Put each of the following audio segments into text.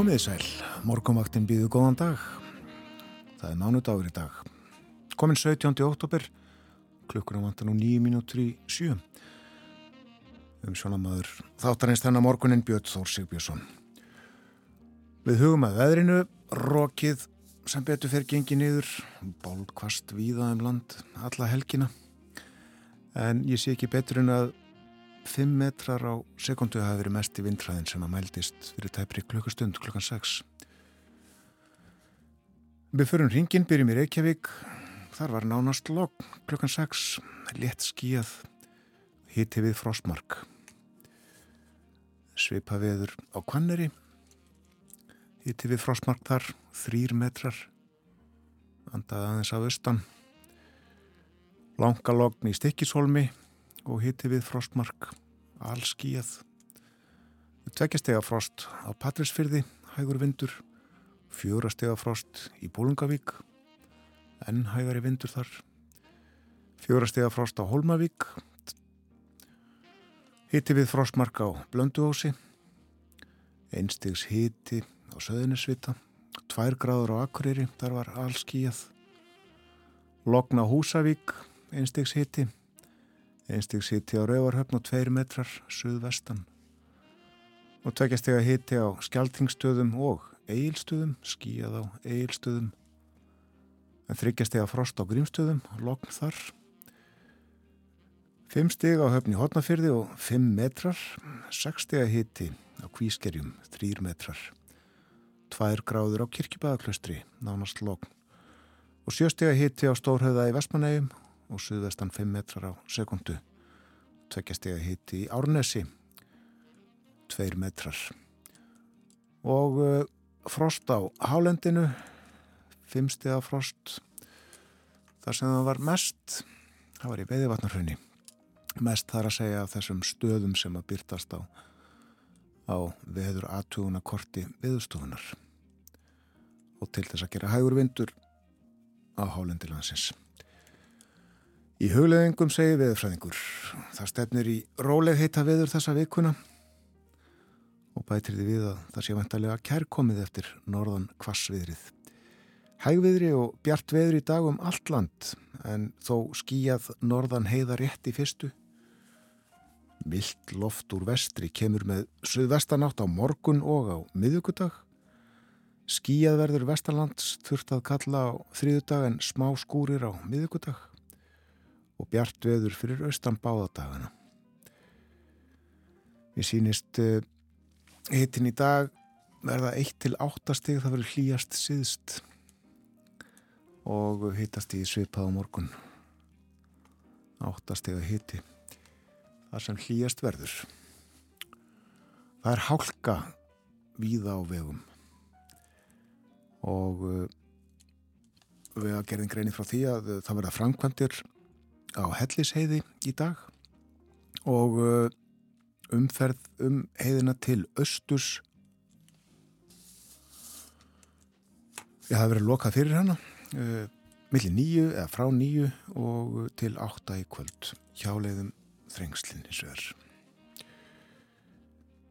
Komiði sæl, morgumvaktin býðu góðan dag. Það er mánudagur í dag. Komin 17. oktober, klukkur á vantan og nýju mínútur í sjö. Um sjónamaður þáttarins þennan morgunin Björn Þór Sigbjörnsson. Við hugum að veðrinu, rokið sem betur fer gengi niður, bólkvast víða um land, alla helgina. En ég sé ekki betur en að 5 metrar á sekundu hafi verið mest í vindræðin sem að mældist fyrir tæpri klukkustund klukkan 6. Við förum ringin, byrjum í Reykjavík. Þar var nánast logg klukkan 6, létt skíjað, hitti við frostmark. Svipa viður á Kvanneri, hitti við frostmark þar, þrýr metrar, andað aðeins á austan. Langalogn í Stikkishólmi, og hitti við frostmark allskíjað tveggjastega frost á Patrísfyrði hægur vindur fjórastega frost í Bólungavík enn hægari vindur þar. Fjórastega frost á Holmavík hitti við frostmark á Blönduósi einstegs hitti á Söðunisvita tvær gráður á Akureyri þar var allskíjað Logna Húsavík einstegs hitti einstík sýti á Rauvarhöfn og tveir metrar suðvestan. Og tveggjastega hitti á Skeltingstöðum og Egilstöðum, skíjað á Egilstöðum en þryggjastega frost á Grímstöðum, lokn þar. Fimm steg á höfni Hotnafyrði og fimm metrar. Sexstega hitti á Kvískerjum, þrýr metrar. Tvær gráður á Kirkjubæðaklaustri nánast lokn og sjöstega hitti á Stórhauða í Vestmanægum og suðvestan 5 metrar á sekundu. Tveggjastega hitti í Árnesi 2 metrar. Og uh, frost á Hálendinu 5 stega frost. Þar sem það var mest, það var í Veðivatnarhraunni, mest þar að segja þessum stöðum sem að byrtast á, á veður aðtuguna korti viðstofunar og til þess að gera hægur vindur á Hálendilansins. Í hugleðingum segir veðurfræðingur. Það stefnir í róleg heita veður þessa vikuna og bætir því við að það sé vantarlega kærkomið eftir norðan kvassviðrið. Hægviðri og bjart veður í dag um allt land en þó skíjað norðan heiða rétt í fyrstu. Vilt loft úr vestri kemur með suðvestanátt á morgun og á miðugudag. Skíjað verður vestalands þurft að kalla á þriðudag en smá skúrir á miðugudag og bjart veður fyrir austan báðadagana. Mér sínist uh, hitin í dag verða 1-8 stig það verður hlýjast síðst og hittast í svipað á morgun 8 steg að hiti þar sem hlýjast verður. Það er hálka víða á vegum og uh, við að gerðin greini frá því að það verða framkvæmdir á Hellisheiði í dag og uh, umferð um heiðina til Östurs ég hafi verið lokað fyrir hana uh, millir nýju eða frá nýju og til átta í kvöld. Hjáleiðum þrengslinni sver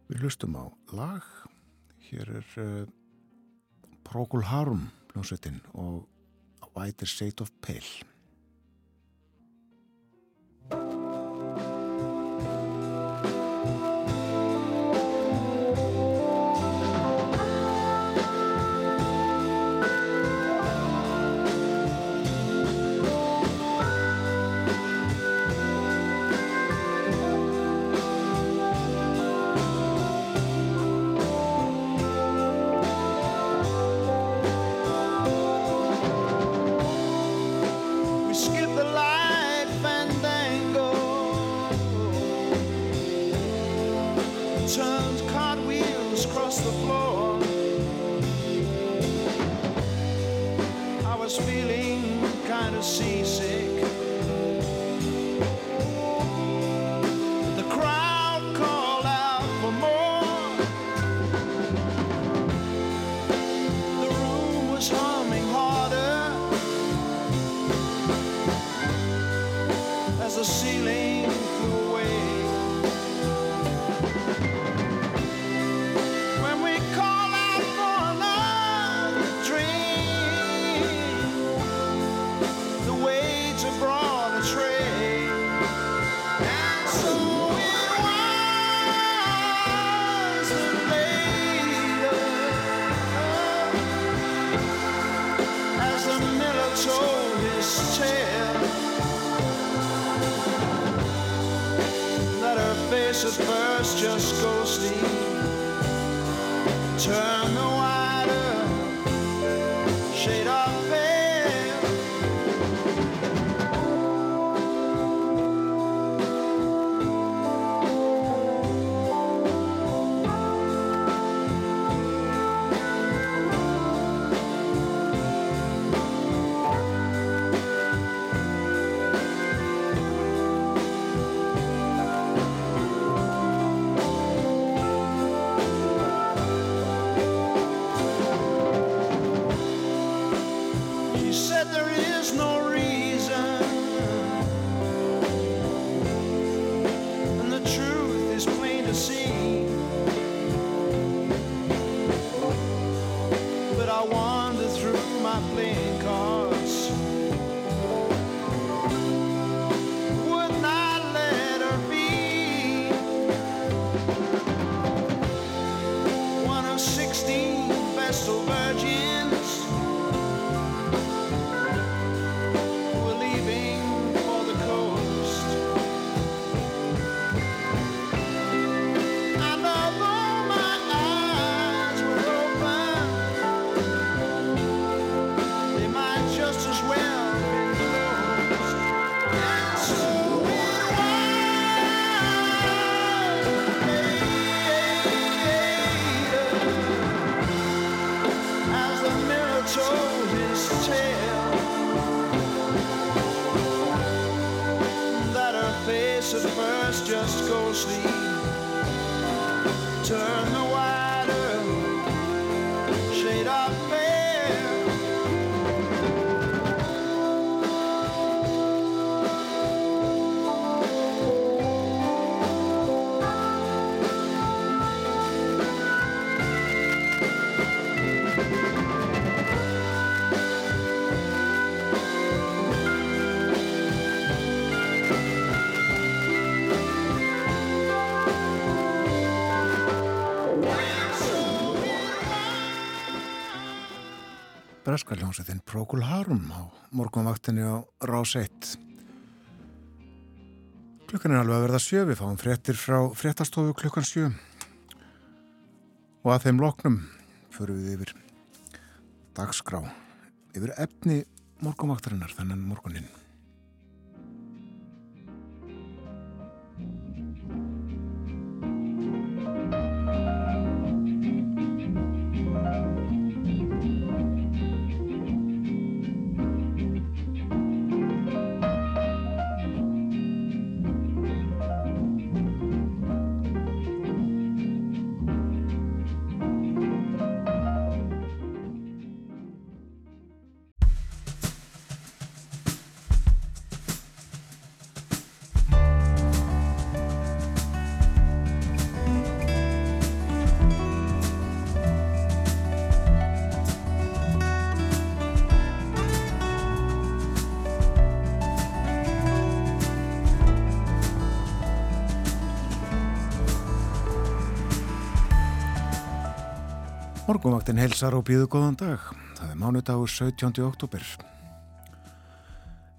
við lustum á lag. Hér er uh, Procol Harum hljómsveitin og White State of Pale Breska hljómsveitin Procol Harum á morgunvaktinni á Rás 1. Klukkan er alveg að verða sjö, við fáum fréttir frá fréttastofu klukkan sjö og að þeim loknum förum við yfir dagskrá, yfir efni morgunvaktarinnar þennan morgunin. Morgunvaktin helsar og býðu góðan dag. Það er mánudagur 17. oktober.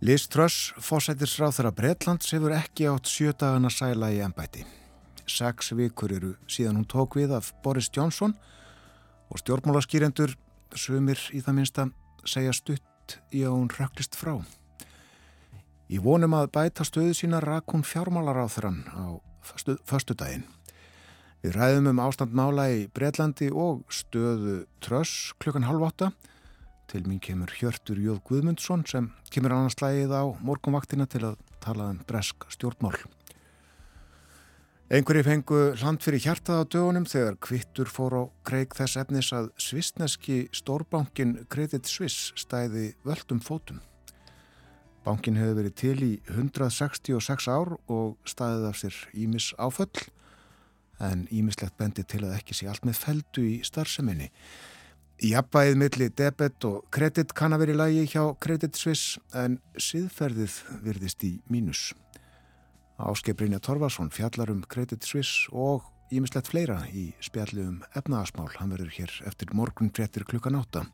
Liz Truss, fósættisráð þeirra Bretlands, hefur ekki átt sjö dagana sæla í ennbæti. Seks vikur eru síðan hún tók við af Boris Johnson og stjórnmálaskýrendur, sumir í það minsta, segja stutt í að hún röklist frá. Í vonum að bæta stöðu sína rak hún fjármálaráþrann á föstu, föstudaginn. Við ræðum um ástand mála í Breitlandi og stöðu tröss klukkan halv åtta Til mín kemur Hjörtur Jóð Guðmundsson sem kemur annars slægið á morgunvaktina til að tala um bresk stjórnmál. Einhverji fengu land fyrir hjartað á dögunum þegar kvittur fór á kreik þess efnis að svistneski stórbankin Credit Suisse stæði völdum fótum. Bankin hefur verið til í 166 ár og stæðið af sér Ímis áföll en Ímislegt bendi til að ekki sé allt með feldu í starfseminni. Jafnbæðið milli debet og kredit kann að vera í lagi hjá Credit Suisse en siðferðið virðist í mínus. Áskei Brynja Torfarsson fjallar um Credit Suisse og ímislegt fleira í spjalli um efnaðasmál. Hann verður hér eftir morgun fréttir klukkan átta.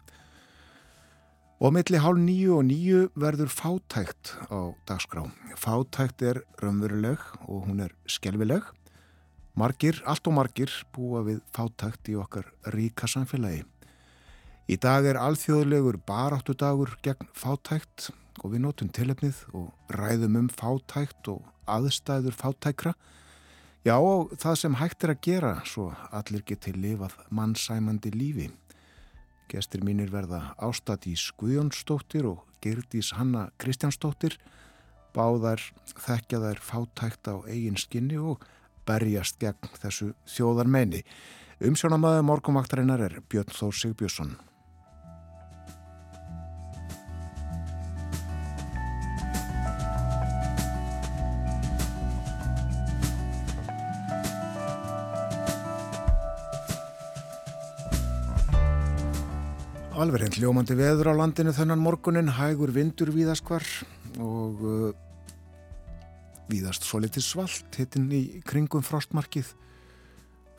Og milli hálf nýju og nýju verður fátækt á dagskrá. Fátækt er raunveruleg og hún er skelvileg. Margir, allt og margir, búa við fátækt í okkar ríka samfélagi. Í dag er alþjóðlegur baráttu dagur gegn fátækt og við notum tilefnið og ræðum um fátækt og aðstæður fátækra. Já það sem hægt er að gera svo allir geti lifað mannsæmandi lífi. Gestir mínir verða Ástadís Guðjónsdóttir og Gerdís Hanna Kristjánsdóttir. Báðar þekkja þær fátækt á eigin skinni og berjast gegn þessu þjóðar meini. Umsjónamaður morgumvaktarinnar er Björn Þór Sigbjörnsson. Alveg reynd ljómandi veður á landinu þennan morgunin, hægur vindur víðaskvar og víðast svo litið svalt hittinn í kringum frostmarkið.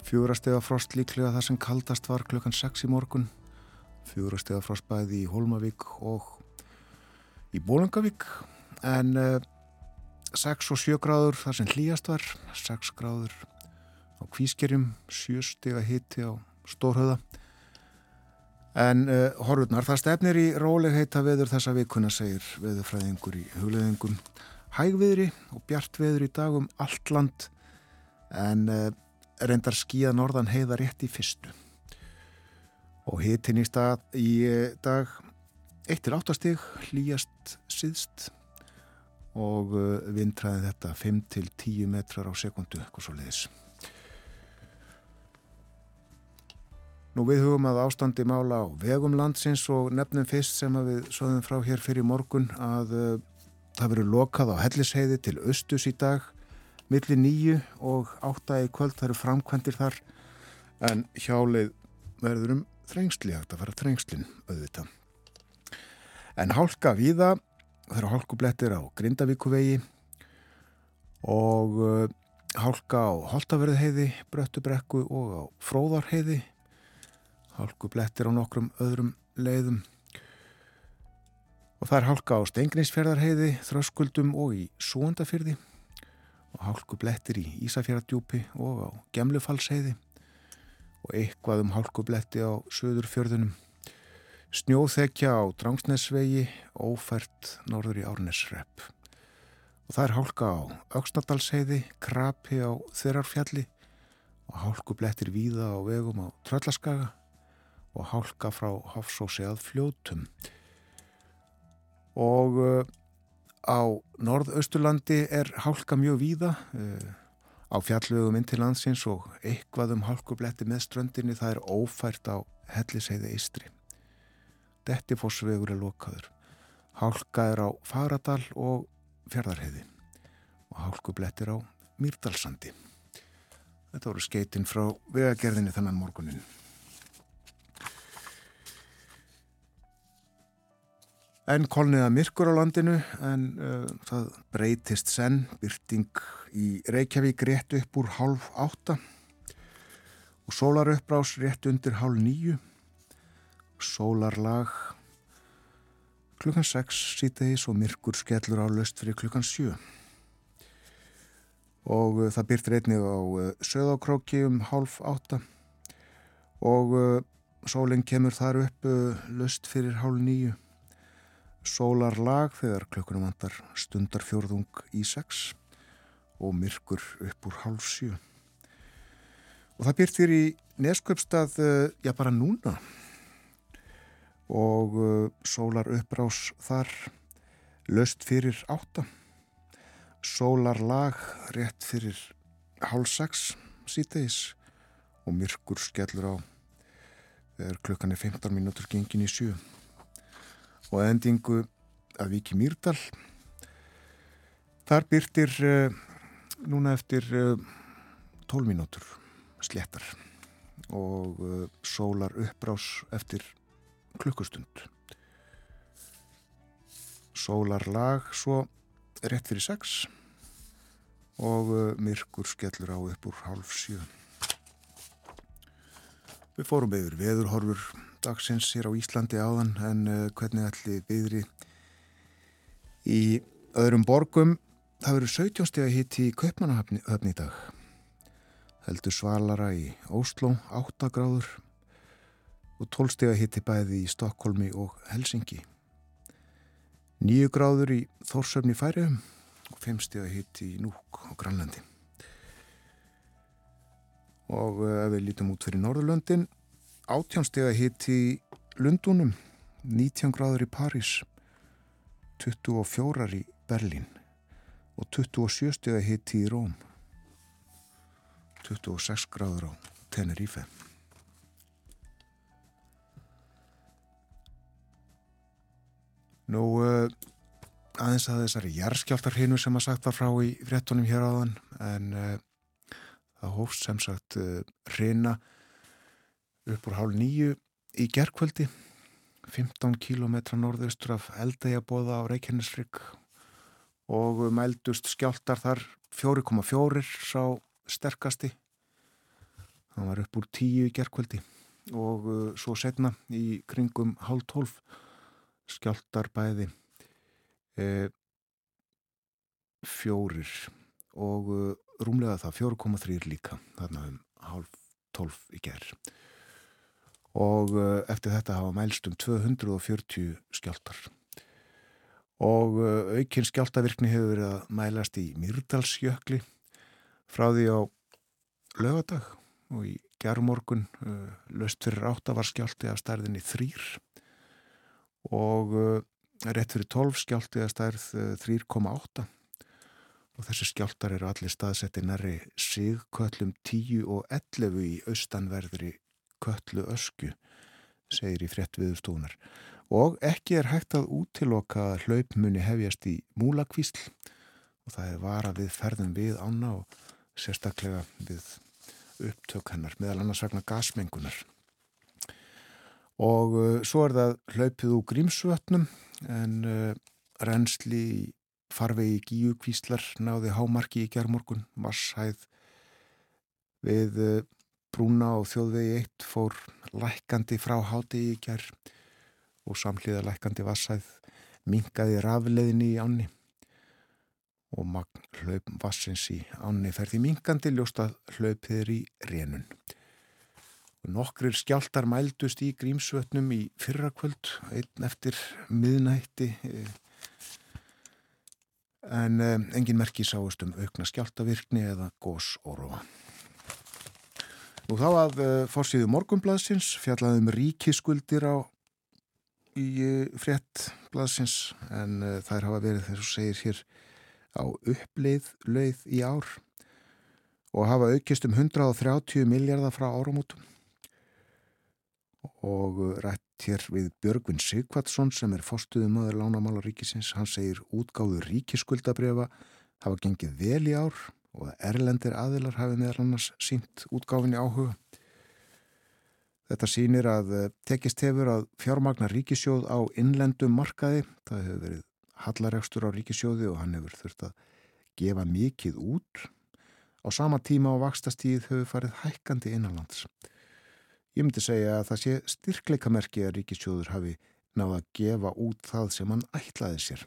Fjórastega frost líklega það sem kaldast var klukkan 6 í morgun. Fjórastega frost bæði í Holmavík og í Bólangavík en uh, 6 og 7 gráður það sem hlýjast var, 6 gráður á Kvískerjum, 7 stega hitti á Stórhauða En uh, horfurnar, það stefnir í rólegheita veður þessa vikuna, segir veðurfræðingur í hugleðingum. Hægviðri og bjart veður í dagum allt land, en uh, reyndar skíða norðan heiða rétt í fyrstu. Og hitin í stað í uh, dag 1-8 stig, hlýjast síðst og vindræði þetta 5-10 metrar á sekundu, eitthvað svo leiðis. Nú við hugum að ástandi mála á vegum landsins og nefnum fyrst sem við svoðum frá hér fyrir morgun að það verður lokað á hellisheiði til austus í dag, millir nýju og átta í kvöld, það eru framkvæmdir þar en hjálið verður um þrengsli, þetta fara þrengslin auðvitað. En hálka víða, það eru hálkublettir á Grindavíkuvegi og uh, hálka á Holtaverðheiði, Bröttubrekku og á Fróðarheiði hálku blettir á nokkrum öðrum leiðum og það er hálka á Stengriðsferðarheiði, Þröskuldum og í Súandafyrði og hálku blettir í Ísafjörðardjúpi og á Gemlufalsheiði og eitthvað um hálku bletti á Suðurfjörðunum. Snjóþekja á Drangsnesvegi ófært norður í Árnesrepp og það er hálka á Öksnadalsheiði, Krapi á Þerarfjalli og hálku blettir víða á vegum á Tröllaskaga. Og hálka frá Hofsósi að fljótum. Og uh, á norðausturlandi er hálka mjög víða uh, á fjallvegum inn til landsins og eitthvað um hálkubletti með ströndinni það er ófært á helliseiði eistri. Dettifossvegur er lokaður. Hálka er á Faradal og Fjardarheiði og hálkublettir á Mýrdalsandi. Þetta voru skeitin frá vegagerðinni þannan morgunin. En kolniða myrkur á landinu en uh, það breytist senn, byrting í Reykjavík rétt upp úr hálf átta og sólaruppbrás rétt undir hálf nýju, sólarlag klukkan sex sítegis og myrkur skellur á löst fyrir klukkan sjö. Og uh, það byrtir einnig á uh, söðákróki um hálf átta. Og sólinn kemur þar upp löst fyrir hálf nýju sólarlag þegar klukkunum vantar stundarfjörðung í sex og myrkur upp úr hálf sjö. Og það byrtir í Nesköpstað, eh, já bara núna. og uh, sólar upprás þar löst fyrir átta sólar lag rétt fyrir hálf sex sítegis og myrkur skellur á þegar klukkan er 15 mínútur gengin í sjö og endingu að Viki Mýrdal. Þar byrtir uh, núna eftir uh, 12 mínútur sléttar og uh, sólar uppbrás eftir klukkustund. Sólar lag svo rétt fyrir sex og myrkur skellur á upp úr hálf sjö. Við fórum yfir veðurhorfur dagsins hér á Íslandi áðan en uh, hvernig ætli byðri í öðrum borgum? Það verður 17 steg að hitti í Kaupmannahöfni í dag. Heldur svalara í Ósló 8 gráður og 12 steg að hitti bæði í Stokkólmi og Helsingi 9 gráður í Þórsöfni Færiðum og 5 steg að hitti í Núk og Grænlandi. Og uh, ef við lítum út fyrir Norðurlöndin 18 steg að hitti í Lundunum 19 gráður í París 24 í Berlín og 27 steg að hitti í Róm 26 gráður á Tenerife. Nú uh, aðeins að þessari jærskjáltarhinu sem að sagt var frá í fréttunum hér áðan en uh, það hófst sem sagt uh, reyna upp úr hálf nýju í gerkvöldi 15 km norðaustur af eldægjabóða á Reykjanesrygg og mældust skjáltar þar 4,4 sá sterkasti. Hann var upp úr 10 í gerkvöldi og uh, svo setna í kringum hálf 12 skjáltar bæði e, fjórir og uh, rúmlega það 4,3 líka þarna um hálf 12 í gerð og uh, eftir þetta hafa mælst um 240 skjáltar og uh, aukinn skjáltavirkni hefur verið að mælast í Myrdalsjökli frá því á lögadag og í gerðmorgun uh, löst fyrir átta var skjálti af stærðinni þrýr og rétt fyrir 12 skjálti af stærð 3,8 og þessi skjáltar eru allir staðsetti næri sigköllum 10 og 11 í austanverðri köllu ösku, segir í frett viðstúnar. Og ekki er hægt að útiloka að hlaupmunni hefjast í múlakvísl og það er vara við ferðum við ána og sérstaklega við upptök hennar, meðal annars vegna gasmengunar. Og uh, svo er það hlaupið úr grímsvötnum en uh, reynsli í farvegi gíu kvíslar náði hámarki í gerðmorgun, varshæð við uh, brúna og þjóðvegi eitt fór lækandi frá háti í gerð og samhliða lækandi vassæð mingaði rafleðinni í ánni og magn hlaup vassins í ánni ferði mingandi ljósta hlaupið í rénun. Nokkrir skjáltar mældust í grímsvötnum í fyrrakvöld, einn eftir miðnætti, en engin merki sáist um aukna skjáltavirkni eða gós orfa. Nú þá að fórsíðu morgumblaðsins fjallaðum ríkiskuldir á í fréttblaðsins en þær hafa verið þess að segir hér á uppleið leið í ár og hafa aukist um 130 miljardar frá áramótum og rætt hér við Björgvin Sigvatsson sem er fórstuðumöður lánamála ríkisins. Hann segir útgáðu ríkiskuldabrefa hafa gengið vel í ár og að erlendir aðilar hafi meðal annars sínt útgáfinni áhuga. Þetta sýnir að tekist hefur að fjármagna ríkisjóð á innlendum markaði. Það hefur verið hallaregstur á ríkisjóði og hann hefur þurft að gefa mikið út. Á sama tíma á vakstastíð hefur farið hækkandi innanlands. Ég myndi segja að það sé styrkleikamerki að ríkisjóður hafi náða að gefa út það sem hann ætlaði sér,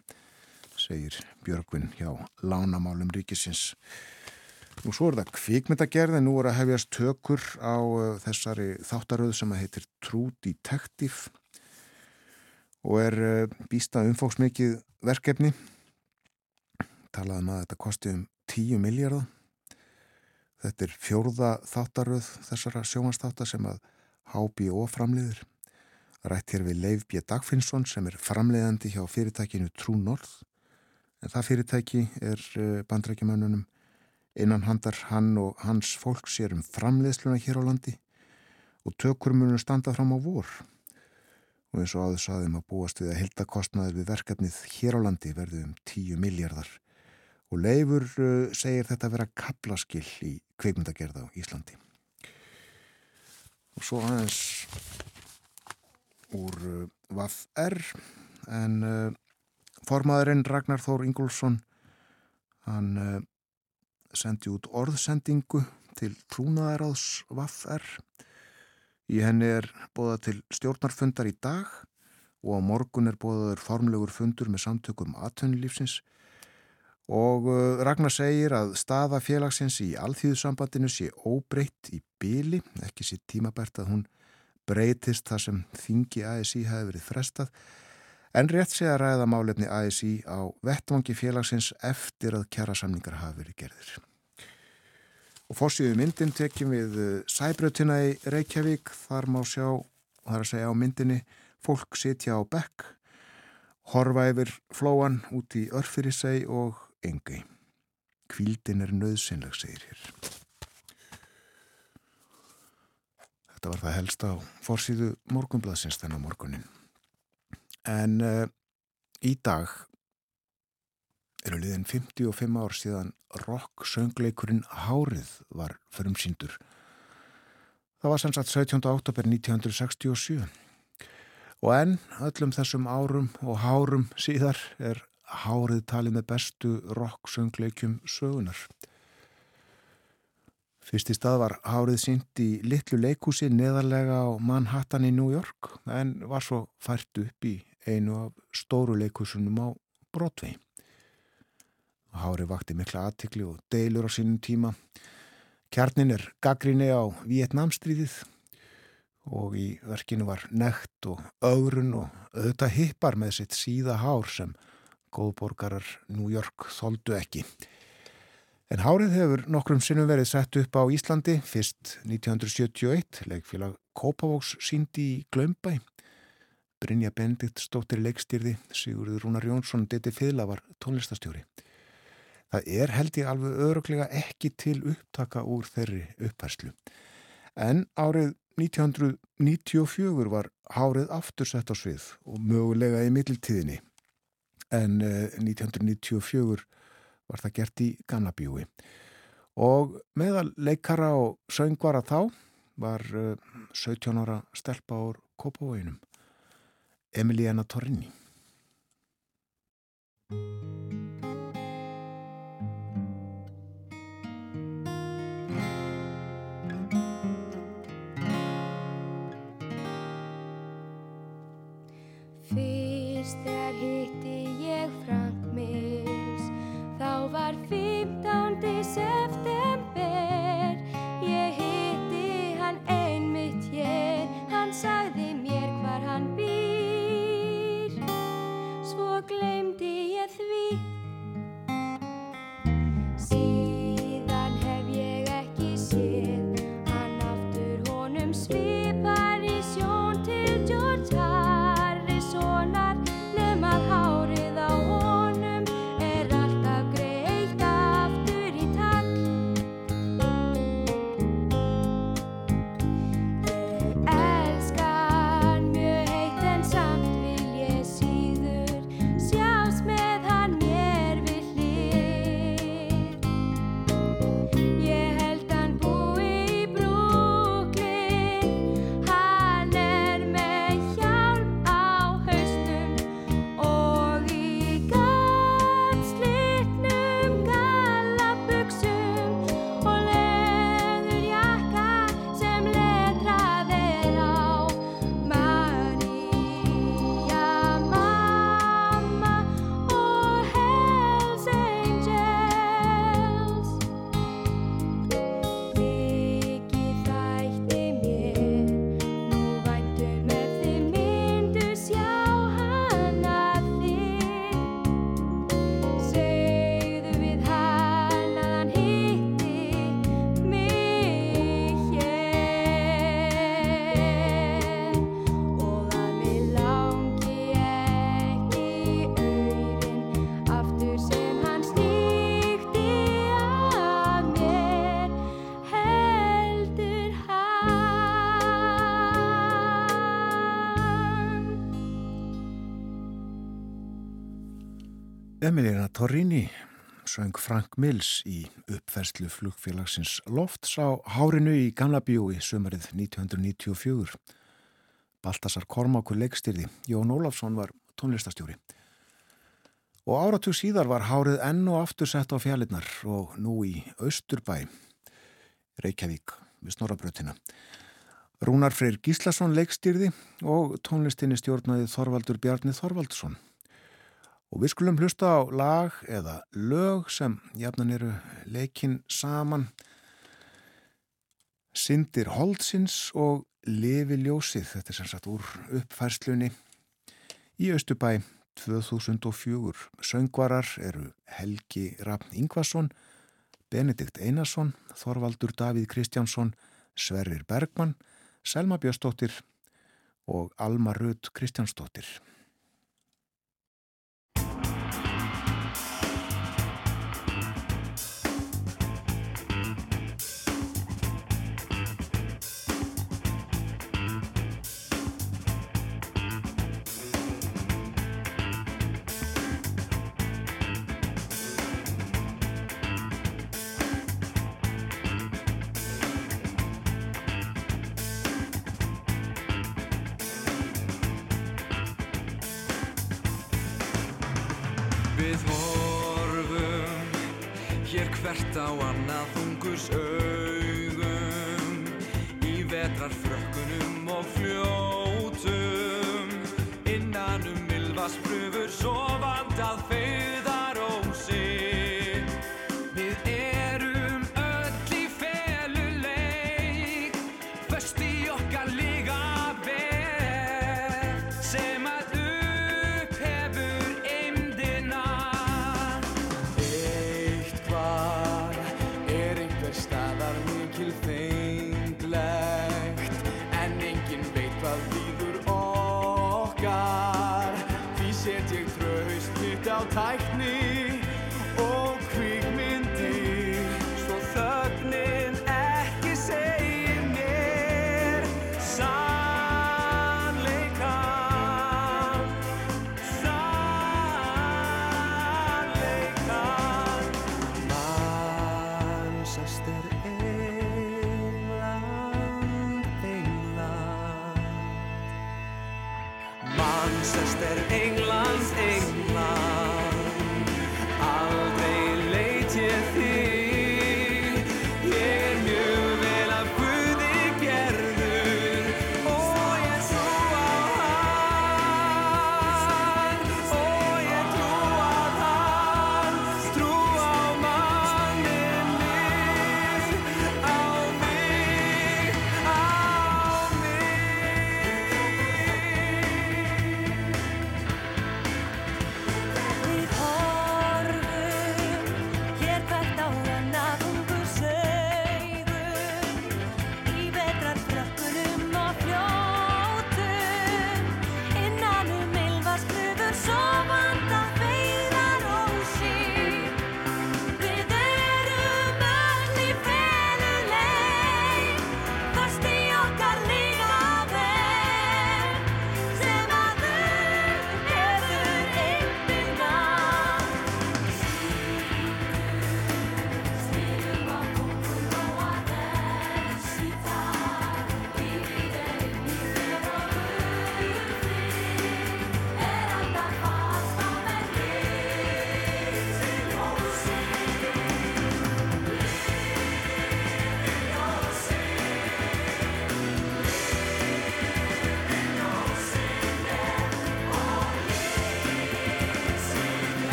segir Björgvin hjá Lánamálum ríkisins. Nú svo er það kvikmyndagerð en nú er að hefjast tökur á þessari þáttaröð sem að heitir True Detective og er býstað umfóksmikið verkefni. Talaðum að þetta kosti um 10 miljardar. Þetta er fjórða þáttaröð þessara sjómanstáttar sem að HBO framliðir. Rætt hér við Leif B. Dagfinnsson sem er framleiðandi hjá fyrirtækinu True North. En það fyrirtæki er uh, bandrækjumönnunum innan handar hann og hans fólk sér um framleiðsluna hér á landi og tökur munum standa fram á vor. Og eins og áður saðum að búast við að heldakostnaður við verkefnið hér á landi verði um 10 miljardar. Og Leifur uh, segir þetta að vera kaplaskill í kveikmyndagerð á Íslandi. Og svo aðeins úr uh, VAF-R en uh, formaðurinn Ragnar Þór Ingólfsson hann uh, sendi út orðsendingu til trúnaðaráðs VAF-R í henni er bóða til stjórnarfundar í dag og á morgun er bóðaður formlegur fundur með samtökum aðtönulífsins og uh, Ragnar segir að staða félagsins í alþýðusambandinu sé óbreytt í byli, ekki sé tímabært að hún breytist þar sem þingi ASI hafi verið frestað en rétt sé að ræða málefni ASI á vettvangi félagsins eftir að kjærasamningar hafi verið gerðir. Og fórsíðu myndin tekjum við uh, Sæbrötina í Reykjavík, þar má sjá, það er að segja á myndinni, fólk sitja á bekk, horfa yfir flóan út í örfyrirsei og engi. Kvíldin er nöðsynleg, segir hér. Þetta var það helst á fórsíðu morgunblaðsins þennan morgunin. En uh, í dag eru liðin 55 ár síðan rock söngleikurinn Hárið var förumsýndur. Það var sannsagt 17. oktober 1967 og enn öllum þessum árum og hárum síðar er Hárið talið með bestu rock söngleikum sögunar. Fyrst í stað var hárið sínt í litlu leikúsi neðarlega á Manhattan í New York en var svo fært upp í einu af stóru leikúsunum á Broadway. Hárið vakti mikla aðtikli og deilur á sínum tíma. Kjarnin er gaggrinni á Vietnamstríðið og í verkinu var nekt og ögrun og auðvitað hippar með sitt síða hár sem góðborgarar New York þóldu ekki. En hárið hefur nokkrum sinnum verið sett upp á Íslandi, fyrst 1971, leikfélag Kópavóks síndi í Glömbæ. Brynja Bendikt stóttir leikstýrði, Sigurður Rúnar Jónsson, Diti Fila var tónlistastjóri. Það er held ég alveg öruglega ekki til upptaka úr þeirri upphærslu. En árið 1994 var hárið aftur sett á svið og mögulega í middeltíðinni. En 1994 eh, var það gert í gamla bjúi og meðal leikara og söngvara þá var 17 eh, ára stelpa ár Kópavóinum Emiliana Torni. Fyrst þegar hitti Emilina Torrini söng Frank Mills í uppferslu flugfélagsins Lofts á Hárinu í Gamla bjói sömarið 1994. Baltasar Kormákur leikstyrði, Jón Ólafsson var tónlistastjóri. Og áratug síðar var Hárið enn og aftur sett á fjallinnar og nú í Östurbæ, Reykjavík, við Snorabrötina. Rúnar Freyr Gíslason leikstyrði og tónlistinni stjórnaði Þorvaldur Bjarni Þorvaldsson. Og við skulum hlusta á lag eða lög sem jafnan eru leikin saman. Sindir Holdsins og Levi Ljósið, þetta er sem sagt úr uppfærslunni í Östubæ 2004. Söngvarar eru Helgi Rafn Ingvason, Benedikt Einarsson, Þorvaldur Davíð Kristjánsson, Sverrir Bergmann, Selma Björnsdóttir og Alma Rud Kristjánsdóttir. Annað þungus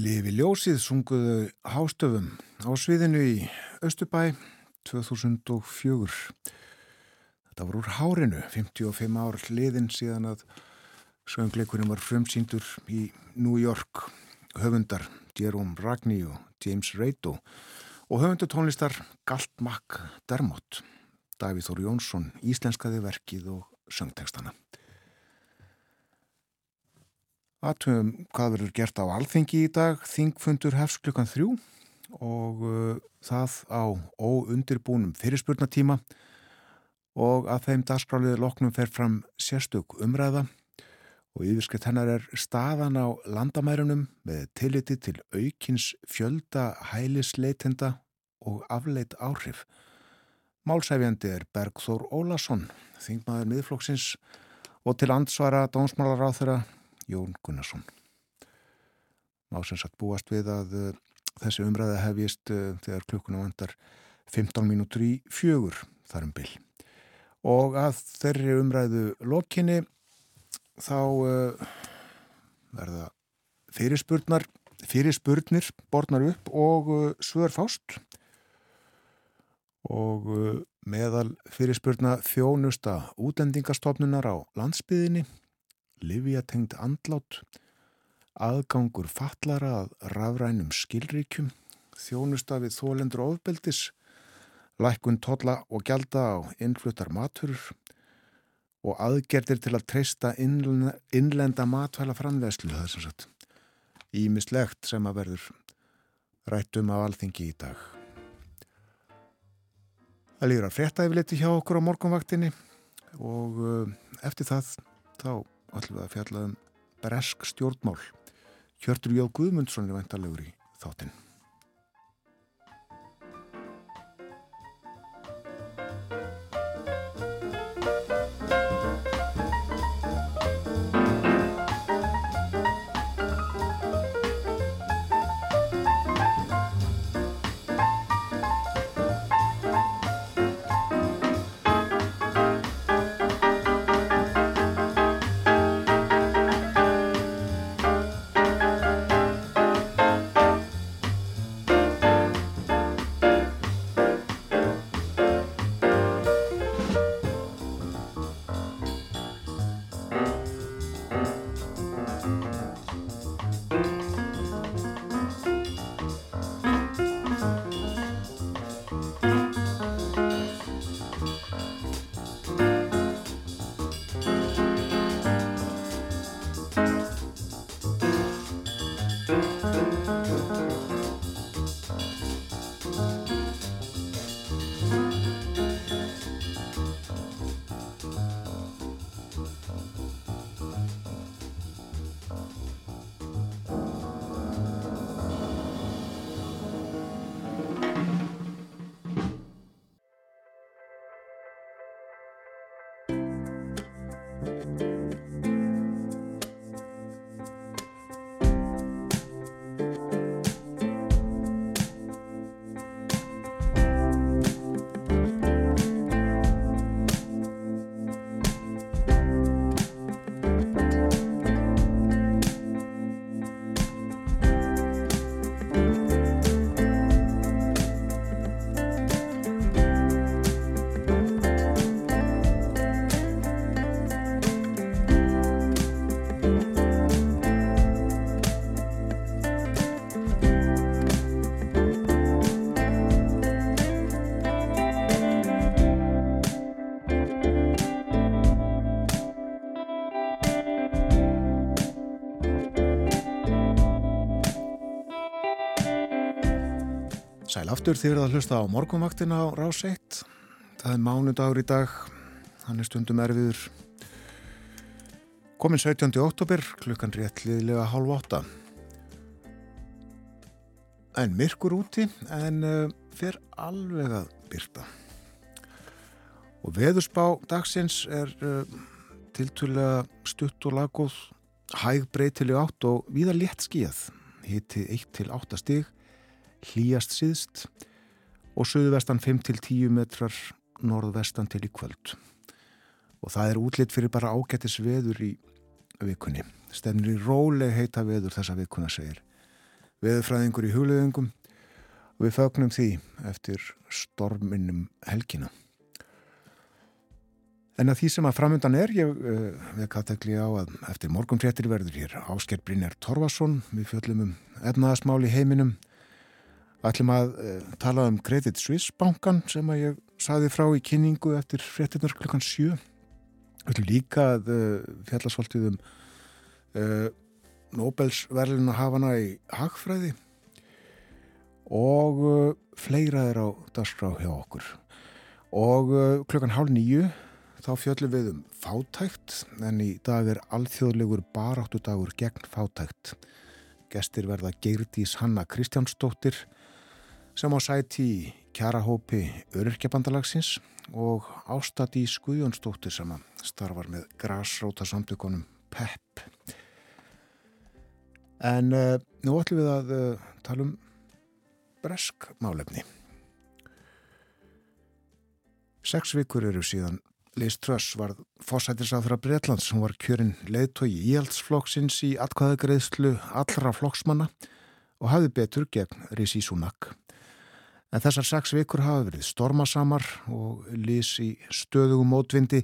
Lifi ljósið sunguðu hástöfum á sviðinu í Östubæ 2004. Þetta var úr hárinu, 55 ár liðin síðan að söngleikurinn var frumsýndur í New York. Höfundar Jerome Ragni og James Reito og höfundur tónlistar Galt Mack Dermott. Davíð Þór Jónsson íslenskaði verkið og söngtekstana. Aðtöfum hvað verður gert á alþengi í dag, þingfundur hefst klukkan þrjú og uh, það á óundirbúnum fyrirspurnatíma og að þeim dagskráliði loknum fer fram sérstök umræða og yfirskritt hennar er staðan á landamærunum með tilliti til aukins fjölda hælisleitenda og afleit áhrif. Málsæfjandi er Bergþór Ólason, þingmaður miðflokksins og til ansvara dónsmálar á þeirra Jón Gunnarsson. Má sem sagt búast við að uh, þessi umræða hefjist uh, þegar klukkuna vandar 15 mínútur í fjögur þarum bil. Og að þeirri umræðu lokinni þá uh, verða fyrirspurnar, fyrirspurnir borðnar upp og svör fást og meðal fyrirspurna þjónusta útendingastofnunar á landsbyðinni livjatengd andlát, aðgangur fallara að rafrænum skilríkjum, þjónusta við þólendur ofbeldis, lækkun totla og gjalda á innfluttar maturur og aðgerdir til að treysta innlenda matvæla framlegslu, það er sem sagt ímislegt sem að verður rættum af alþingi í dag. Það líður að frétta yfirleiti hjá okkur á morgunvaktinni og uh, eftir það þá ætlum við að fjalla um bresk stjórnmál. Hjörtur Jóð Guðmundsson er vantalegur í þáttinn. Aftur þið verða að hlusta á morgunvaktina á Rás 1. Það er mánudagur í dag, hann er stundum erfiður. Komin 17. oktober, klukkan réttliðlega hálf átta. En myrkur úti, en uh, fer alveg að byrta. Og veðusbá dagsins er uh, tiltúrlega stutt og laggóð, hæg breytileg átt og víða létt skíð. Hitti 1 til 8 stig hlýjast síðst og söðvestan 5-10 metrar norðvestan til í kvöld. Og það er útlitt fyrir bara ágættis veður í vikunni. Stefnir í róleg heita veður þessa vikuna segir veðurfræðingur í hugleðingum og við fögnum því eftir storminum helgina. En að því sem að framöndan er, ég uh, vek aðtekli á að eftir morgun fréttir verður hér Ásker Brynjar Torfason, við fjöllum um efnaðasmál í heiminum, ætlum að uh, tala um Credit Suisse bankan sem að ég saði frá í kynningu eftir fréttirnar klukkan 7. Við ætlum líka að uh, fjallasvoltið um uh, Nobelsverlinu hafana í Hagfræði og uh, fleira er á dagskrá hjá okkur. Og uh, klukkan hálf nýju þá fjöllum við um fátækt en í dag er alþjóðlegur baráttudagur gegn fátækt. Gestir verða Geirdís Hanna Kristjánsdóttir sem á sæti í kjarahópi Öryrkjabandalagsins og Ástadís Guðjónsdóttir sem að starfar með grásróta samtökunum PEP. En uh, nú ætlum við að uh, tala um bresk málefni. Seks vikur eru síðan Liz Truss var fósættisáþra Breitlands, hún var kjörinn leiðtói íhaldsflokksins í atkvæðagreðslu allra flokksmanna og hafði betur gegn Rishi Sunak. En þessar seks vikur hafa verið stormasamar og Liz í stöðugum mótvindi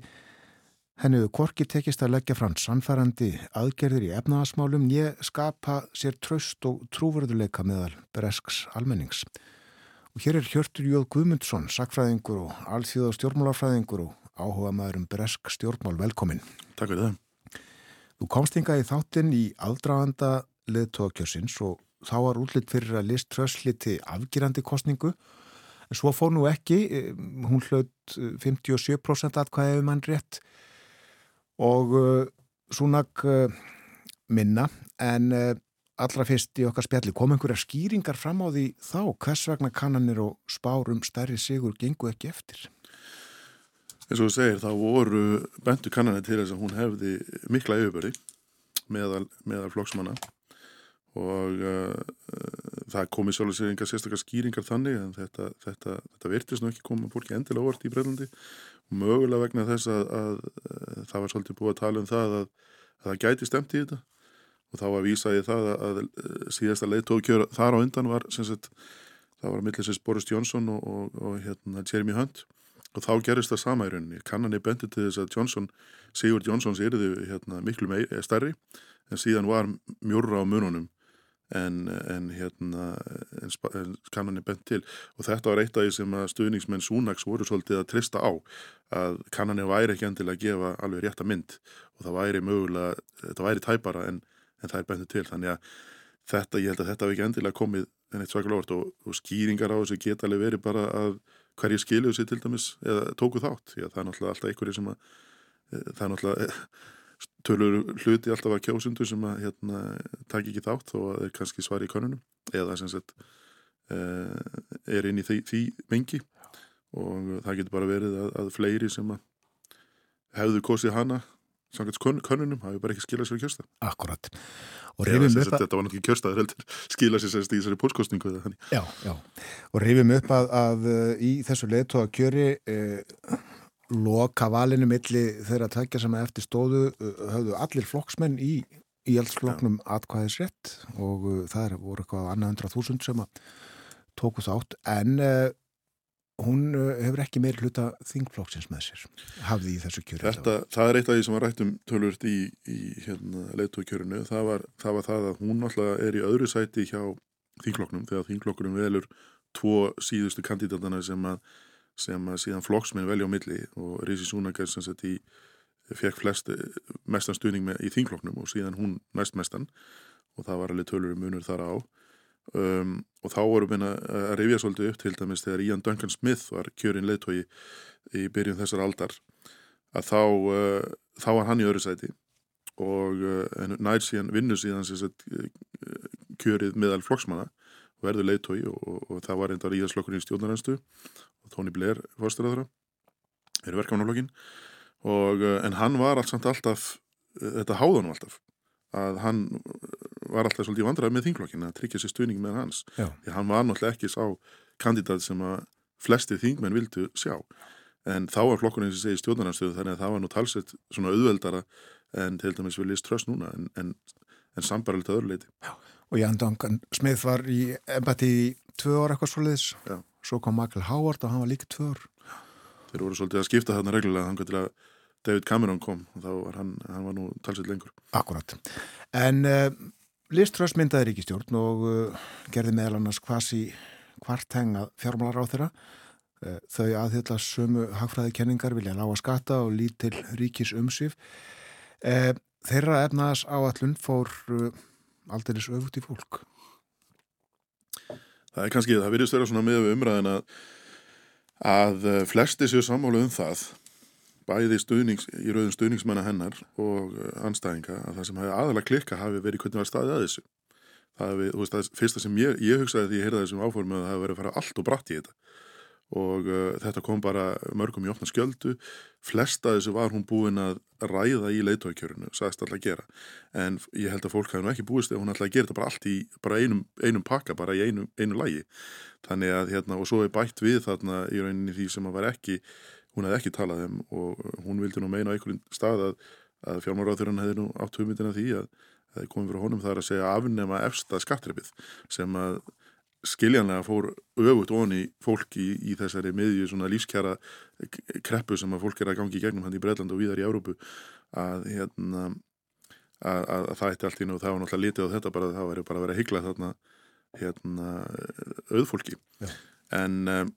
henni hefur korki tekist að leggja fram sannfærandi aðgerðir í efnaðasmálum ég skapa sér tröst og trúverðuleika meðal bresks almennings. Og hér er Hjörtur Jóð Guðmundsson, sakfræðingur og alþjóða stjórnmálarfræðingur og áhuga maður um bresk stjórnmál velkomin. Takk fyrir það. Þú komst inga í þáttinn í aldraðanda leðtókjössins og þá var útlitt fyrir að list trössliti afgýrandi kostningu en svo fór nú ekki, eh, hún hlaut 57% atkvæðið mann rétt og uh, Súnak uh, minna en allra fyrst í okkar spjalli kom einhverja skýringar fram á því þá? Hvers vegna kannanir og spárum stærri sigur gengu ekki eftir? Eins og þú segir, þá voru bentu kannanir til þess að hún hefði mikla yfirböri meðal, meðal flokksmanna og uh, það komi svolítið sér enga sérstakar skýringar þannig en þetta, þetta, þetta virtist nú ekki koma fólki endilega óvart í Breitlandi og mögulega vegna þess að, að, að það var svolítið búið að tala um það að, að það gæti stemt í þetta. Og þá var vísaði það að síðasta leiðtókjör þar á undan var sagt, það var að millisins Boris Johnson og, og, og hérna, Jeremy Hunt. Og þá gerist það sama í rauninni. Kannanir bendi til þess að Johnson, Sigurd Johnsons erði hérna, miklu meir, stærri en síðan var mjörra á mununum en, en, hérna, en, en kannanir bendi til. Og þetta var eitt af því sem að stuðningsmenn Súnaks voru svolítið að trista á að kannanir væri ekki endilega að gefa alveg rétta mynd. Og það væri mögulega, þetta væri tæpara en, það er bendi til. Þannig að þetta, ég held að þetta hafi ekki endilega komið en eitt svaklega orð og, og skýringar á þessu geta alveg verið bara að hverju skiluðu sér til dæmis eða tóku þátt, að það er náttúrulega alltaf einhverju sem að það er náttúrulega tölur hluti alltaf að kjósundu sem að hérna, taki ekki þátt þó að þeir kannski svari í konunum eða sem sagt uh, er inn í því, því mengi. Og það getur bara verið að, að fleiri sem að hefðu kosið hana samkvæmt konunum hafi bara ekki skilað sér kjörsta Akkurat. Og rifum upp að þetta var náttúrulega kjörstaður heldur skilað sér í þessari pólskostningu Já, já, og rifum upp að, að í þessu leðtóa kjöri eh, loka valinu milli þeirra tækja sem eftir stóðu höfðu allir flokksmenn í í eldsfloknum atkvæðisrétt og uh, það er voru eitthvað annað hundra þúsund sem að tóku þátt. En uh, hún uh, hefur ekki meir hluta þingflokksins með sér hafði í þessu kjöru Þetta, það er eitt af því sem var rætt um tölvört í, í hérna, leiðtókjörinu það var, það var það að hún alltaf er í öðru sæti hjá þingflokknum þegar þingflokkurum velur tvo síðustu kandidatana sem að, sem síðan flokksminn velja á milli og Rísi Súnakar sem sett í fekk flest mestan stuðning með, í þingflokknum og síðan hún næst mestan og það var alveg tölur um munur þar á. Um, og þá vorum við að rifja svolítið upp til dæmis þegar Ian Duncan Smith var kjörinn leittói í byrjun þessar aldar að þá, uh, þá var hann í öðru sæti og uh, nær síðan vinnu síðan sagt, kjörið meðal flokksmanna verður leittói og, og, og það var reyndar íðarslokkurinn í stjórnaranstu og Tony Blair fórstur að það er verkefnaflokkin og, en hann var allt samt alltaf þetta háðan alltaf að hann var alltaf svolítið vandrað með þinglokkin að tryggja sér stuðning með hans. Já. því hann var náttúrulega ekki sá kandidat sem að flesti þingmenn vildu sjá. En þá var flokkurinn sem segi stjórnarnarstöðu þannig að það var nú talsett svona auðveldara en til dæmis við list tröst núna en, en, en sambaralegt öðruleiti og Jan Duncan Smith var í embætti í tvö ár eitthvað svoleiðis Já. svo kom Michael Howard og hann var líka tvö ár Þeir voru svolítið að skipta þarna reglulega þannig að David Cameron kom og þá var hann, hann var nú talsett lengur. Akkurat. En uh, Liströss myndaði ríkistjórn og uh, gerði meðal annars kvasi kvartengað fjármálar á þeirra. Uh, þau aðhylla sömu hagfræðikenningar vilja lága skatta og lítil ríkis umsif. Þeirra efnaðas áallun fór aldrei öfugt í fólk. Það er kannski, það virðist vera svona með umræðin að, að eh, flesti séu sammála um það bæði stuðnings, í rauðum stuðningsmanna hennar og eh, anstæðinga að það sem hafi aðalega klikka hafi verið hvernig var staðið að þessu. Það hafi, þú veist, það fyrsta sem ég, ég hugsaði því ég heyrði þessum áformu að það hafi verið að fara allt og bratt í þetta og uh, þetta kom bara mörgum í opna skjöldu. Flesta þessu var hún búin að ræða í leitóikjörunu, sagðist alltaf að gera. En ég held að fólk hafi nú ekki búist ef hún alltaf að gera þetta bara allt í bara einum, einum pakka, bara í einu, einu lægi þannig að hérna, og svo er bætt við þarna í rauninni því sem að var ekki hún hefði ekki talað um og hún vildi nú meina á einhverjum stað að, að fjármáráþurinn hefði nú átt hugmyndina því að það er komið fyrir honum það er að segja afnema efsta skattrepið sem að skiljanlega fór öfugt onni fólk í, í þessari miðju svona lífskjara kreppu sem að fólk er að gangi í gegnum hann í Breitland og víðar í Európu að hérna að, að, að það eitt allt í nú það var náttúrulega litið á þetta bara það væri bara að vera að hyggla þarna hérna auðfólki. Já. en um,